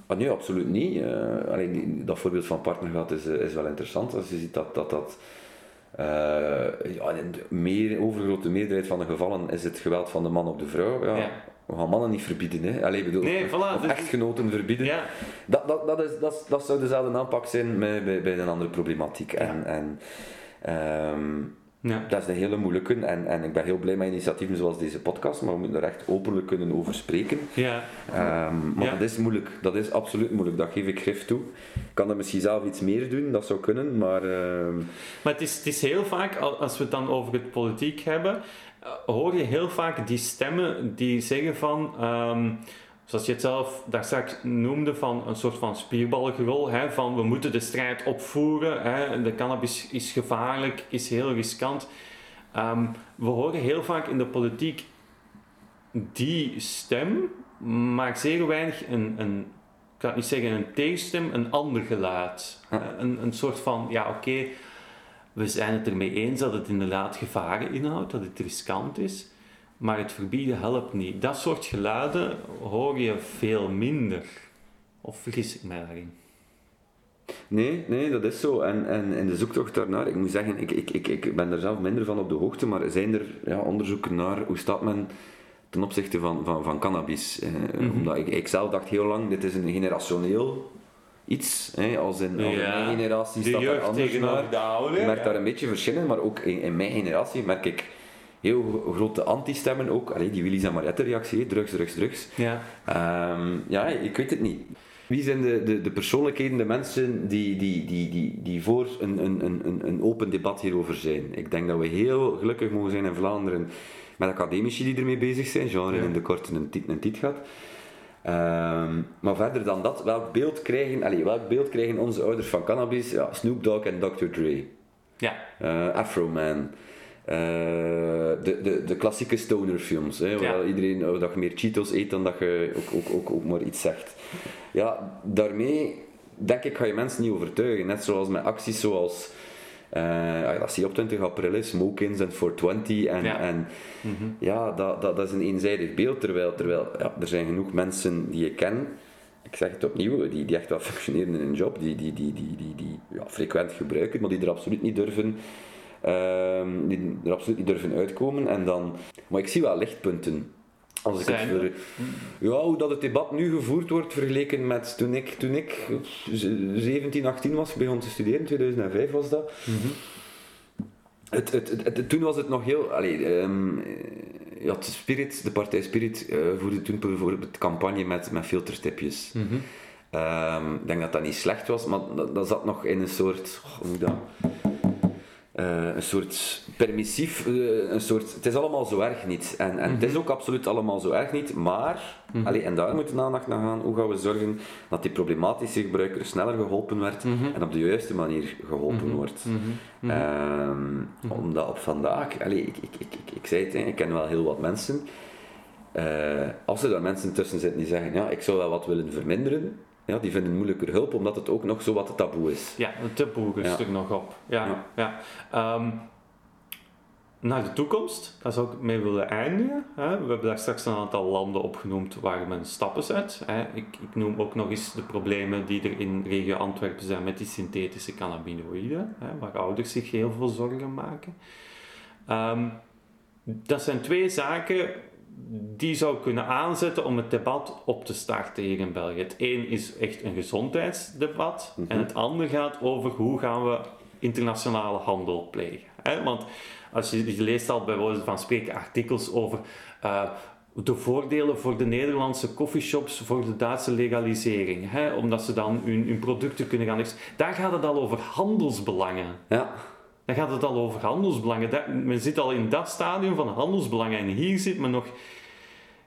Ah, nee, absoluut niet. Uh, alleen dat voorbeeld van partnergeld is, is wel interessant. Als je ziet dat dat, dat uh, ja, in de meer, overgrote meerderheid van de gevallen is het geweld van de man op de vrouw. Ja. We gaan mannen niet verbieden. Hè. Allee, bedoel, nee, voilà, dus- echtgenoten verbieden. Ja. Dat, dat, dat, is, dat, dat zou dezelfde aanpak zijn bij, bij, bij een andere problematiek. En, en, um, ja. Dat is een hele moeilijke en, en ik ben heel blij met initiatieven zoals deze podcast, maar we moeten er echt openlijk kunnen over spreken. Ja. Um, maar dat is moeilijk, dat is absoluut moeilijk, dat geef ik grif toe. Ik kan er misschien zelf iets meer doen, dat zou kunnen, maar... Uh... Maar het is, het is heel vaak, als we het dan over het politiek hebben, eh, hoor je heel vaak die stemmen die zeggen van... Um, zoals je het zelf daar straks noemde, van een soort van spierballengerol, hè, van we moeten de strijd opvoeren, hè, de cannabis is gevaarlijk, is heel riskant. Um, we horen heel vaak in de politiek die stem, maar zeer weinig een, een ik kan niet zeggen een tegenstem, een ander geluid. Een, een soort van, ja oké, we zijn het ermee eens dat het inderdaad gevaren inhoudt, dat het riskant is. Maar het verbieden helpt niet. Dat soort geluiden hoor je veel minder. Of vergis ik mij daarin? Nee, nee, dat is zo. En, en in de zoektocht daarnaar, ik moet zeggen, ik, ik, ik, ik ben er zelf minder van op de hoogte, maar zijn er ja, onderzoeken naar hoe staat men ten opzichte van, van, van cannabis? Eh, Mhm. Omdat ik, ik zelf dacht heel lang, dit is een generationeel iets. Hè, als in, als in Ja, mijn generatie staat er anders naar. Ik merk daar een beetje verschillen, maar ook in, in mijn generatie merk ik heel gro- grote anti-stemmen ook. Allee, die Willy's en Mariette reactie, hè, drugs, drugs, drugs. Ja. Ehm, ja, ik weet het niet. Wie zijn de, de, de persoonlijkheden, de mensen die, die, die, die, die voor een, een, een, een open debat hierover zijn? Ik denk dat we heel gelukkig mogen zijn in Vlaanderen met academici die ermee bezig zijn, genre Ja. in de korte een tiet een tiet gaat. Ehm, maar verder dan dat, welk beeld krijgen, allee, welk beeld krijgen onze ouders van cannabis? Ja, Snoop Dogg en Dr. Dre. Ja. Eh, Afro Man. Eh, de, de, de klassieke stonerfilms, hè, waar Ja. iedereen oh, dat je meer Cheetos eet dan dat je ook, ook, ook, ook maar iets zegt. Ja, daarmee denk ik ga je mensen niet overtuigen. Net zoals met acties zoals, eh, ja, dat zie je op 20 april, is Smoke-ins en 420 en, Ja. en ja, dat, dat, dat is een eenzijdig beeld, terwijl, terwijl ja, er zijn genoeg mensen die je ken, ik zeg het opnieuw, die, die echt wel functioneren in hun job, die, die, die, die, die, die ja, frequent gebruiken, maar die er absoluut niet durven, ehm, die er absoluut niet durven uitkomen. En dan, maar ik zie wel lichtpunten. Als ik het ver- ja, hoe dat het debat nu gevoerd wordt vergeleken met toen ik, toen ik 17, 18 was, begon te studeren, 2005 was dat. Het, het, het, het- toen was het nog heel. Allee, ehm, ja, het Spirit, de partij Spirit eh, voerde toen bijvoorbeeld campagne met, met filterstipjes. Mhm. Ehm, ik denk dat dat niet slecht was, maar dat, dat zat nog in een soort. oh, hoe moet dat? Eh, een soort permissief, eh, een soort, het is allemaal zo erg niet. En, en het is ook absoluut allemaal zo erg niet, maar, allee, en daar moet de aandacht naar gaan, hoe gaan we zorgen dat die problematische gebruiker sneller geholpen werd en op de juiste manier geholpen wordt. Ehm, Omdat op vandaag, allee, ik, ik, ik, ik, ik zei het, hè, ik ken wel heel wat mensen, eh, als er daar mensen tussen zitten die zeggen, ja, ik zou wel wat willen verminderen, ja, die vinden moeilijker hulp, omdat het ook nog zo wat taboe is. Ja, het taboe is Ja. er nog op. Ja, Ja. ja. Ehm, naar de toekomst, daar zou ik mee willen eindigen. Hè. We hebben daar straks een aantal landen opgenoemd waar men stappen zet. Hè. Ik, ik noem ook nog eens de problemen die er in regio Antwerpen zijn met die synthetische cannabinoïden, hè, waar ouders zich heel veel zorgen maken. Ehm, dat zijn twee zaken die zou kunnen aanzetten om het debat op te starten hier in België. Het een is echt een gezondheidsdebat en het andere gaat over hoe gaan we internationale handel plegen. Hè? Want als je, je leest al bij wijze van spreken artikels over eh, de voordelen voor de Nederlandse coffeeshops voor de Duitse legalisering, hè? omdat ze dan hun, hun producten kunnen gaan... Daar gaat het al over handelsbelangen. Ja, Dan gaat het al over handelsbelangen. Dat, men zit al in dat stadium van handelsbelangen. En hier zit men nog...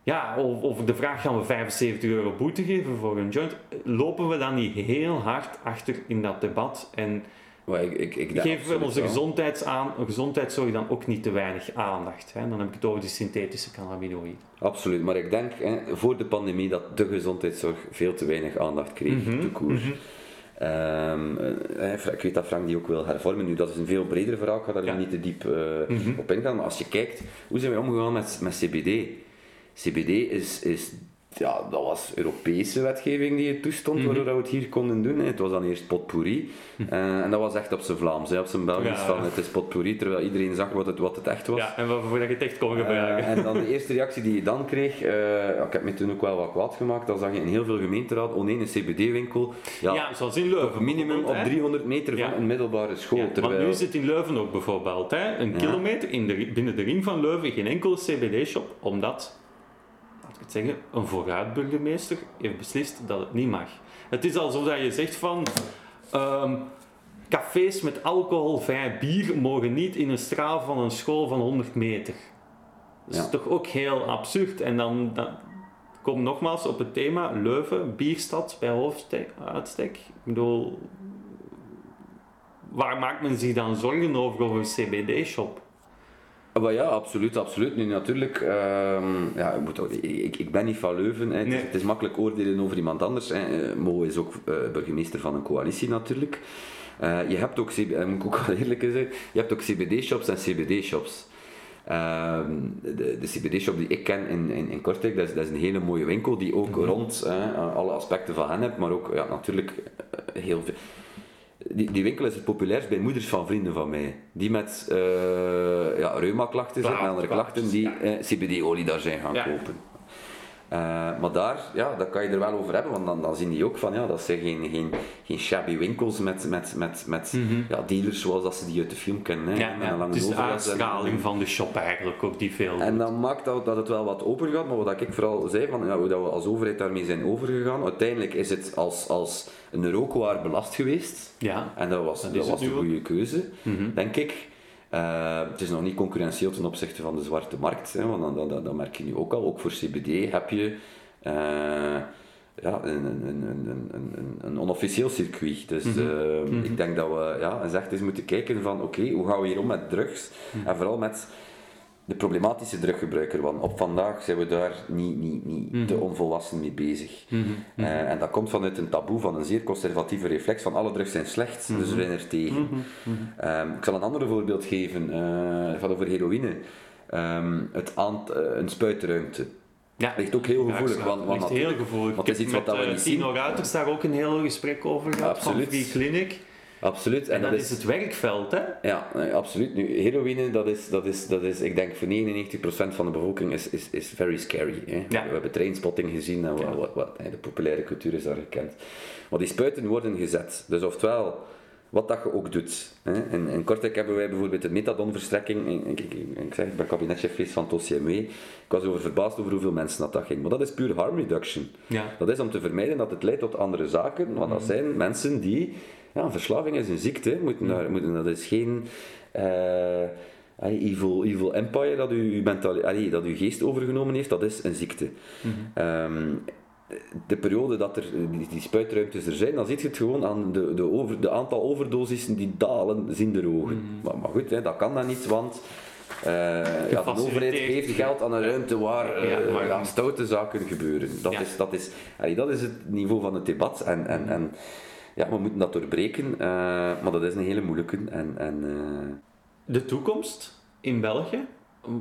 Ja, over over de vraag gaan we 75 euro boete geven voor een joint. Lopen we dan niet heel hard achter in dat debat? En ik, ik, ik geven we onze wel. gezondheidsaan, gezondheidszorg dan ook niet te weinig aandacht? Hè? Dan heb ik het over die synthetische cannabinoïden. Absoluut, maar ik denk hè, voor de pandemie dat de gezondheidszorg veel te weinig aandacht kreeg, Mhm, de koers. Eh, eh, ik weet dat Frank die ook wil hervormen. Nu, dat is een veel breder verhaal, ik ga daar Ja. niet te diep eh, Mhm. op ingaan. Maar als je kijkt, hoe zijn wij omgegaan met, met CBD? CBD is, is, ja, dat was Europese wetgeving die het toestond, Mhm. waardoor we het hier konden doen. hè. Het was dan eerst potpourri. Eh, en dat was echt op zijn Vlaams, hè, op zijn Belgisch Ja. van het is potpourri, terwijl iedereen zag wat het, wat het echt was. Ja, en waarvoor dat je het echt kon gebruiken. Eh, en dan de <laughs> eerste reactie die je dan kreeg, eh, ik heb me toen ook wel wat kwaad gemaakt, dan zag je in heel veel gemeenteraad, oh nee, een CBD-winkel, ja, ja, zoals in Leuven. minimum op bijvoorbeeld, hè. 300 meter Ja. van een middelbare school. Ja, terwijl, nu zit in Leuven ook bijvoorbeeld hè, een kilometer in de, binnen de ring van Leuven geen enkele CBD-shop, omdat, het zeggen, een vooruitburgemeester heeft beslist dat het niet mag. Het is alsof dat je zegt van, ehm, cafés met alcoholvrij bier mogen niet in een straal van een school van 100 meter. Dat is Ja. toch ook heel absurd. En dan, dan kom nogmaals op het thema Leuven, bierstad bij hoofduitstek. Ik bedoel, waar maakt men zich dan zorgen over, over een CBD-shop? Maar ja, absoluut, absoluut. Nu natuurlijk, ehm, ja, ik, moet ook, ik, ik ben niet van Leuven. Het, is, Nee. het is makkelijk oordelen over iemand anders. Hè. Eh, Mo is ook eh, burgemeester van een coalitie natuurlijk. Eh, je hebt ook, moet ik ook <laughs> wel eerlijk zijn, je hebt ook CBD-shops en CBD-shops. Ehm, de, de CBD-shop die ik ken in, in, in Kortrijk, dat is, dat is een hele mooie winkel die ook rond eh, alle aspecten van hen hebt, maar ook ja, natuurlijk heel veel. Die, die winkel is het populairst bij moeders van vrienden van mij. Die met uh, ja, reuma-klachten zitten en andere klachten, die eh, CBD-olie daar zijn gaan kopen. Eh, maar daar, ja, daar kan je er wel over hebben, want dan, dan zien die ook van, ja, dat zijn geen, geen, geen shabby winkels met, met, met, met ja, dealers zoals dat ze die uit de film kennen. Hè, Ja, met ja. een lange Het is de en- uitstraling van de shop eigenlijk ook die veel en dat maakt dat, dat het wel wat open gaat, maar wat ik vooral zei, van, ja, hoe dat we als overheid daarmee zijn overgegaan, uiteindelijk is het als, als een rookwaar belast geweest. Ja. En dat was, Dat dat was een goede keuze, denk ik. Eh, het is nog niet concurrentieel ten opzichte van de zwarte markt, hè, want dat, dat, dat merk je nu ook al. Ook voor CBD heb je eh, ja, een, een, een, een, een, een, een onofficieel circuit. Dus eh, ik denk dat we ja, eens echt eens moeten kijken van oké, hoe gaan we hier om met drugs? En vooral met de problematische druggebruiker, want op vandaag zijn we daar niet, niet, niet te onvolwassen mee bezig. Eh, en dat komt vanuit een taboe van een zeer conservatieve reflex van alle drugs zijn slecht, dus we zijn er tegen. Ehm, ik zal een ander voorbeeld geven, eh, het gaat over heroïne. Ehm, het aant- eh, een spuitruimte. Ja. Ligt ook heel Ja, gevoelig, ik want- ligt heel gevoelig. want het is iets wat met we eh, niet zien. Tino Ruiters daar ook een heel gesprek over gehad Absoluut. van Free Clinic. Absoluut. En, dat, is het werkveld, hè? Ja, absoluut. Nu, heroïne, dat is, dat is, dat is, ik denk voor 99% van de bevolking is, is, is very scary. Hè. Ja. We hebben trainspotting gezien en wat, wat, de populaire cultuur is daar gekend. Maar die spuiten worden gezet. Dus oftewel, wat dat je ook doet. Hè. In, in Kortrijk hebben wij bijvoorbeeld de methadonverstrekking. Ik, ik, ik, ik zeg, ik ben kabinetchef van het OCMW. Ik was over verbaasd over hoeveel mensen dat, dat ging. Maar dat is puur harm reduction. Ja. Dat is om te vermijden dat het leidt tot andere zaken, want dat zijn mensen die, ja, verslaving is een ziekte, moeten daar, moeten, dat is geen allee, evil, evil empire dat u, uw mentali- allee, dat uw geest overgenomen heeft, dat is een ziekte. Ehm, de periode dat er die, die spuitruimtes er zijn, dan ziet je het gewoon aan de, de, over, de aantal overdosissen die dalen zien de ogen. Maar, maar goed, hè, dat kan dan niet, want eh, ja, de overheid geeft geld aan een ruimte waar Ja, ja, stoute zaken gebeuren. Dat, Ja. is, dat, is, allee, dat is het niveau van het debat. En, en, en ja, we moeten dat doorbreken, eh, maar dat is een hele moeilijke. En, en, eh, De toekomst in België.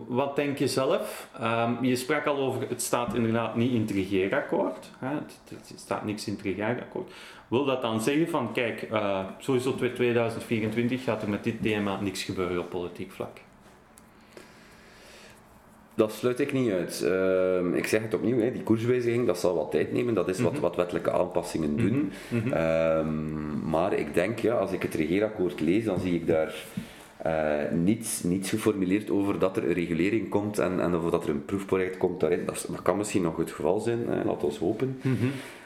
Wat denk je zelf? Ehm, je sprak al over, het staat inderdaad niet in het regeerakkoord. Hè? Het, staat niks in het regeerakkoord. Wil dat dan zeggen van, kijk, eh, sowieso 2024 gaat er met dit thema niks gebeuren op politiek vlak? Dat sluit ik niet uit. Ehm, ik zeg het opnieuw, hè, die koerswijziging dat zal wat tijd nemen. Dat is wat, wat wettelijke aanpassingen doen. Ehm, maar ik denk, ja, als ik het regeerakkoord lees, dan zie ik daar eh, niets, niets geformuleerd over dat er een regulering komt en, en of dat er een proefproject komt daarin. Dat, kan misschien nog het geval zijn, laat ons hopen.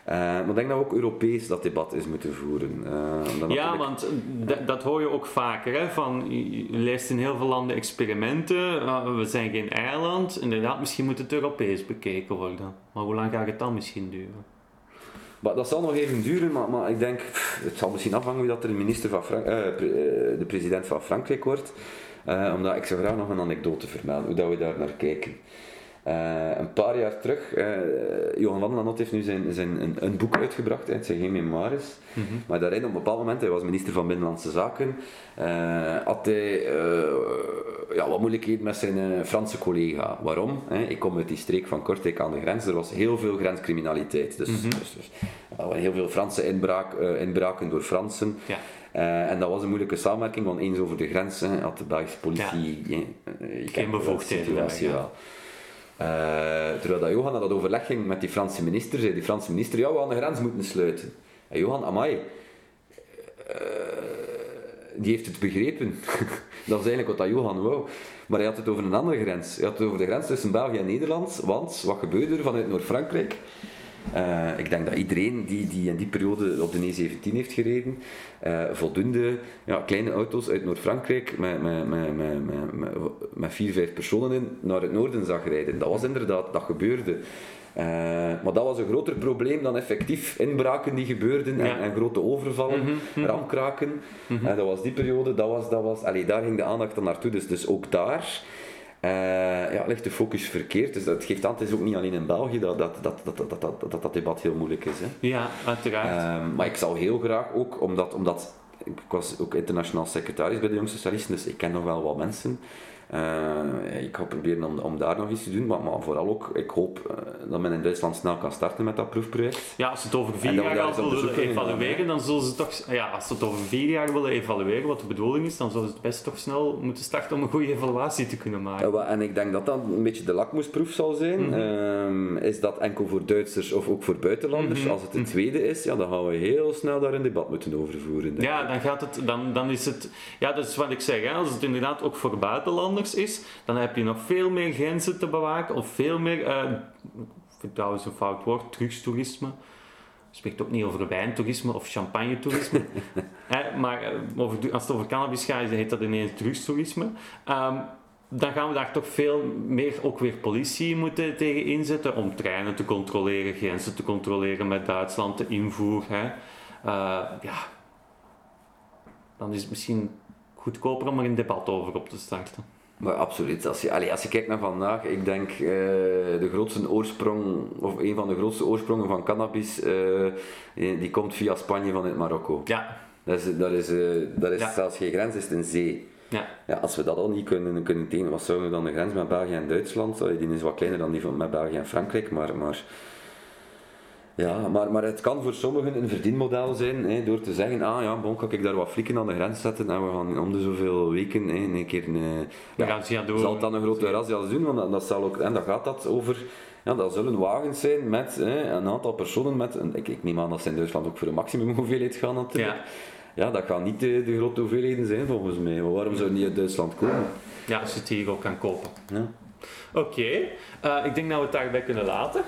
Eh, maar ik denk dat we ook Europees dat debat eens moeten voeren. Eh, Ja, want d- dat hoor je ook vaker. Hè? Van, je leest in heel veel landen experimenten. eh, we zijn geen eiland. Inderdaad, misschien moet het Europees bekeken worden. Maar hoe lang gaat het dan misschien duren? Maar dat zal nog even duren, maar, maar ik denk, pff, het zal misschien afhangen wie dat er de minister van Frank, eh, pre- eh, de president van Frankrijk wordt. Eh, omdat ik zou graag nog een anekdote vermelden, hoe dat we daar naar kijken. Eh, een paar jaar terug, eh Johan van den Anot heeft nu zijn, zijn, een, een boek uitgebracht, het zijn geen memoires. Maar daarin op een bepaald moment, hij was minister van Binnenlandse Zaken, eh, had hij ja, wat moeilijkheden met zijn Franse collega. Waarom? Ik kom uit die streek van Kortrijk aan de grens, er was heel veel grenscriminaliteit. Dus, dus, dus er waren heel veel Franse inbraak, inbraken door Fransen. Ja. En dat was een moeilijke samenwerking, want eens over de grens hè, had de Belgische politie ja. bevoegdheden meer, ja. Eh, terwijl dat Johan naar dat overleg ging met die Franse minister, zei die Franse minister, ja, we gaan de grens moeten sluiten. En Johan, amai, eh, die heeft het begrepen. <laughs> dat is eigenlijk wat dat Johan wou. Maar hij had het over een andere grens. Hij had het over de grens tussen België en Nederland, want wat gebeurde er vanuit Noord-Frankrijk? Eh, ik denk dat iedereen die, die in die periode op de E17 heeft gereden, eh, voldoende ja, kleine auto's uit Noord-Frankrijk met, met, met, met, met, vier, vijf personen in naar het noorden zag rijden. Dat was inderdaad, dat gebeurde. Eh, maar dat was een groter probleem dan effectief inbraken die gebeurden en, Ja. en grote overvallen, ramkraken. Eh, dat was die periode, dat was, dat was, allee, daar ging de aandacht dan naartoe. Dus, dus ook daar eh, ja, ligt de focus verkeerd. Dus dat geeft aan, het is ook niet alleen in België dat dat, dat, dat, dat, dat, dat, debat heel moeilijk is. Hè. Ja, uiteraard. Ehm, maar ik zou heel graag ook, omdat, omdat ik was ook internationaal secretaris bij de Jong Socialisten, dus ik ken nog wel wat mensen. Uh, ik ga proberen om, om daar nog iets te doen, maar, maar vooral ook, ik hoop uh, dat men in Duitsland snel kan starten met dat proefproject. Ja, als ze het over vier jaar al willen evalueren, dan zullen ze toch, ja, als ze het over vier jaar willen evalueren, wat de bedoeling is, dan zullen ze het best toch snel moeten starten om een goede evaluatie te kunnen maken. Ja, en ik denk dat dat een beetje de lakmoesproef zal zijn. Mm -hmm. uh, is dat enkel voor Duitsers of ook voor buitenlanders? Mm -hmm. Als het de tweede is, ja, dan gaan we heel snel daar een debat moeten over voeren. Ja, dan, gaat het, dan, dan is het, ja, dat is wat ik zeg, hè, als het inderdaad ook voor buitenlanders is, dan heb je nog veel meer grenzen te bewaken of veel meer, uh, ik vind trouwens een fout woord, drugstoerisme. Spreekt ook niet over wijntoerisme of champagne-toerisme. <laughs> maar uh, over, als het over cannabis gaat, heet dat ineens drugstoerisme. Um, dan gaan we daar toch veel meer ook weer politie moeten tegen inzetten om treinen te controleren, grenzen te controleren met Duitsland, de invoer. Hè. Uh, ja, dan is het misschien goedkoper om er een debat over op te starten. Maar absoluut. Als je, allez, als je kijkt naar vandaag, ik denk uh, de grootste oorsprong, of een van de grootste oorsprongen van cannabis, uh, die komt via Spanje vanuit Marokko. Ja. Dat is, dat is, uh, dat is ja. zelfs geen grens, is het een zee. Ja. Ja, als we dat al niet kunnen, kunnen tekenen, wat zouden we dan de grens met België en Duitsland? Die is wat kleiner dan die van met België en Frankrijk, maar, maar ja, maar, maar het kan voor sommigen een verdienmodel zijn hè, door te zeggen, ah ja, bon, kan ik daar wat flikken aan de grens zetten en we gaan om de zoveel weken hè, een keer een, ja, razzia door. Zal het dan een grote razzia doen, want dat, dat zal ook, en dan gaat dat over, ja, dat zullen wagens zijn met hè, een aantal personen met, een, ik, ik neem aan dat ze in Duitsland ook voor een maximum hoeveelheid gaan natuurlijk. Ja. Ja, dat gaan niet de, de grote hoeveelheden zijn volgens mij. Waarom zou het niet uit Duitsland komen? Ja, als je het hier ook kan kopen. Ja. Oké, okay. uh, ik denk dat we het daarbij kunnen laten.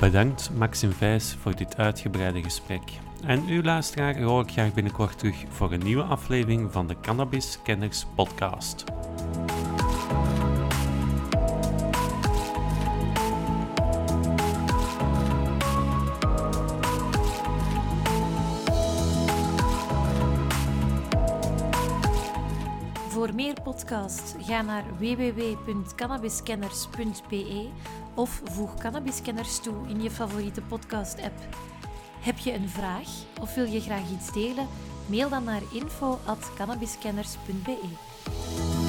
Bedankt Maxim Vijs voor dit uitgebreide gesprek. En uw luisteraar hoor ik graag binnenkort terug voor een nieuwe aflevering van de Cannabis Kenners podcast. Voor meer podcasts ga naar www.cannabiskenners.be of voeg Cannabiskenners toe in je favoriete podcast-app. Heb je een vraag of wil je graag iets delen? Mail dan naar info.cannabiskenners.be.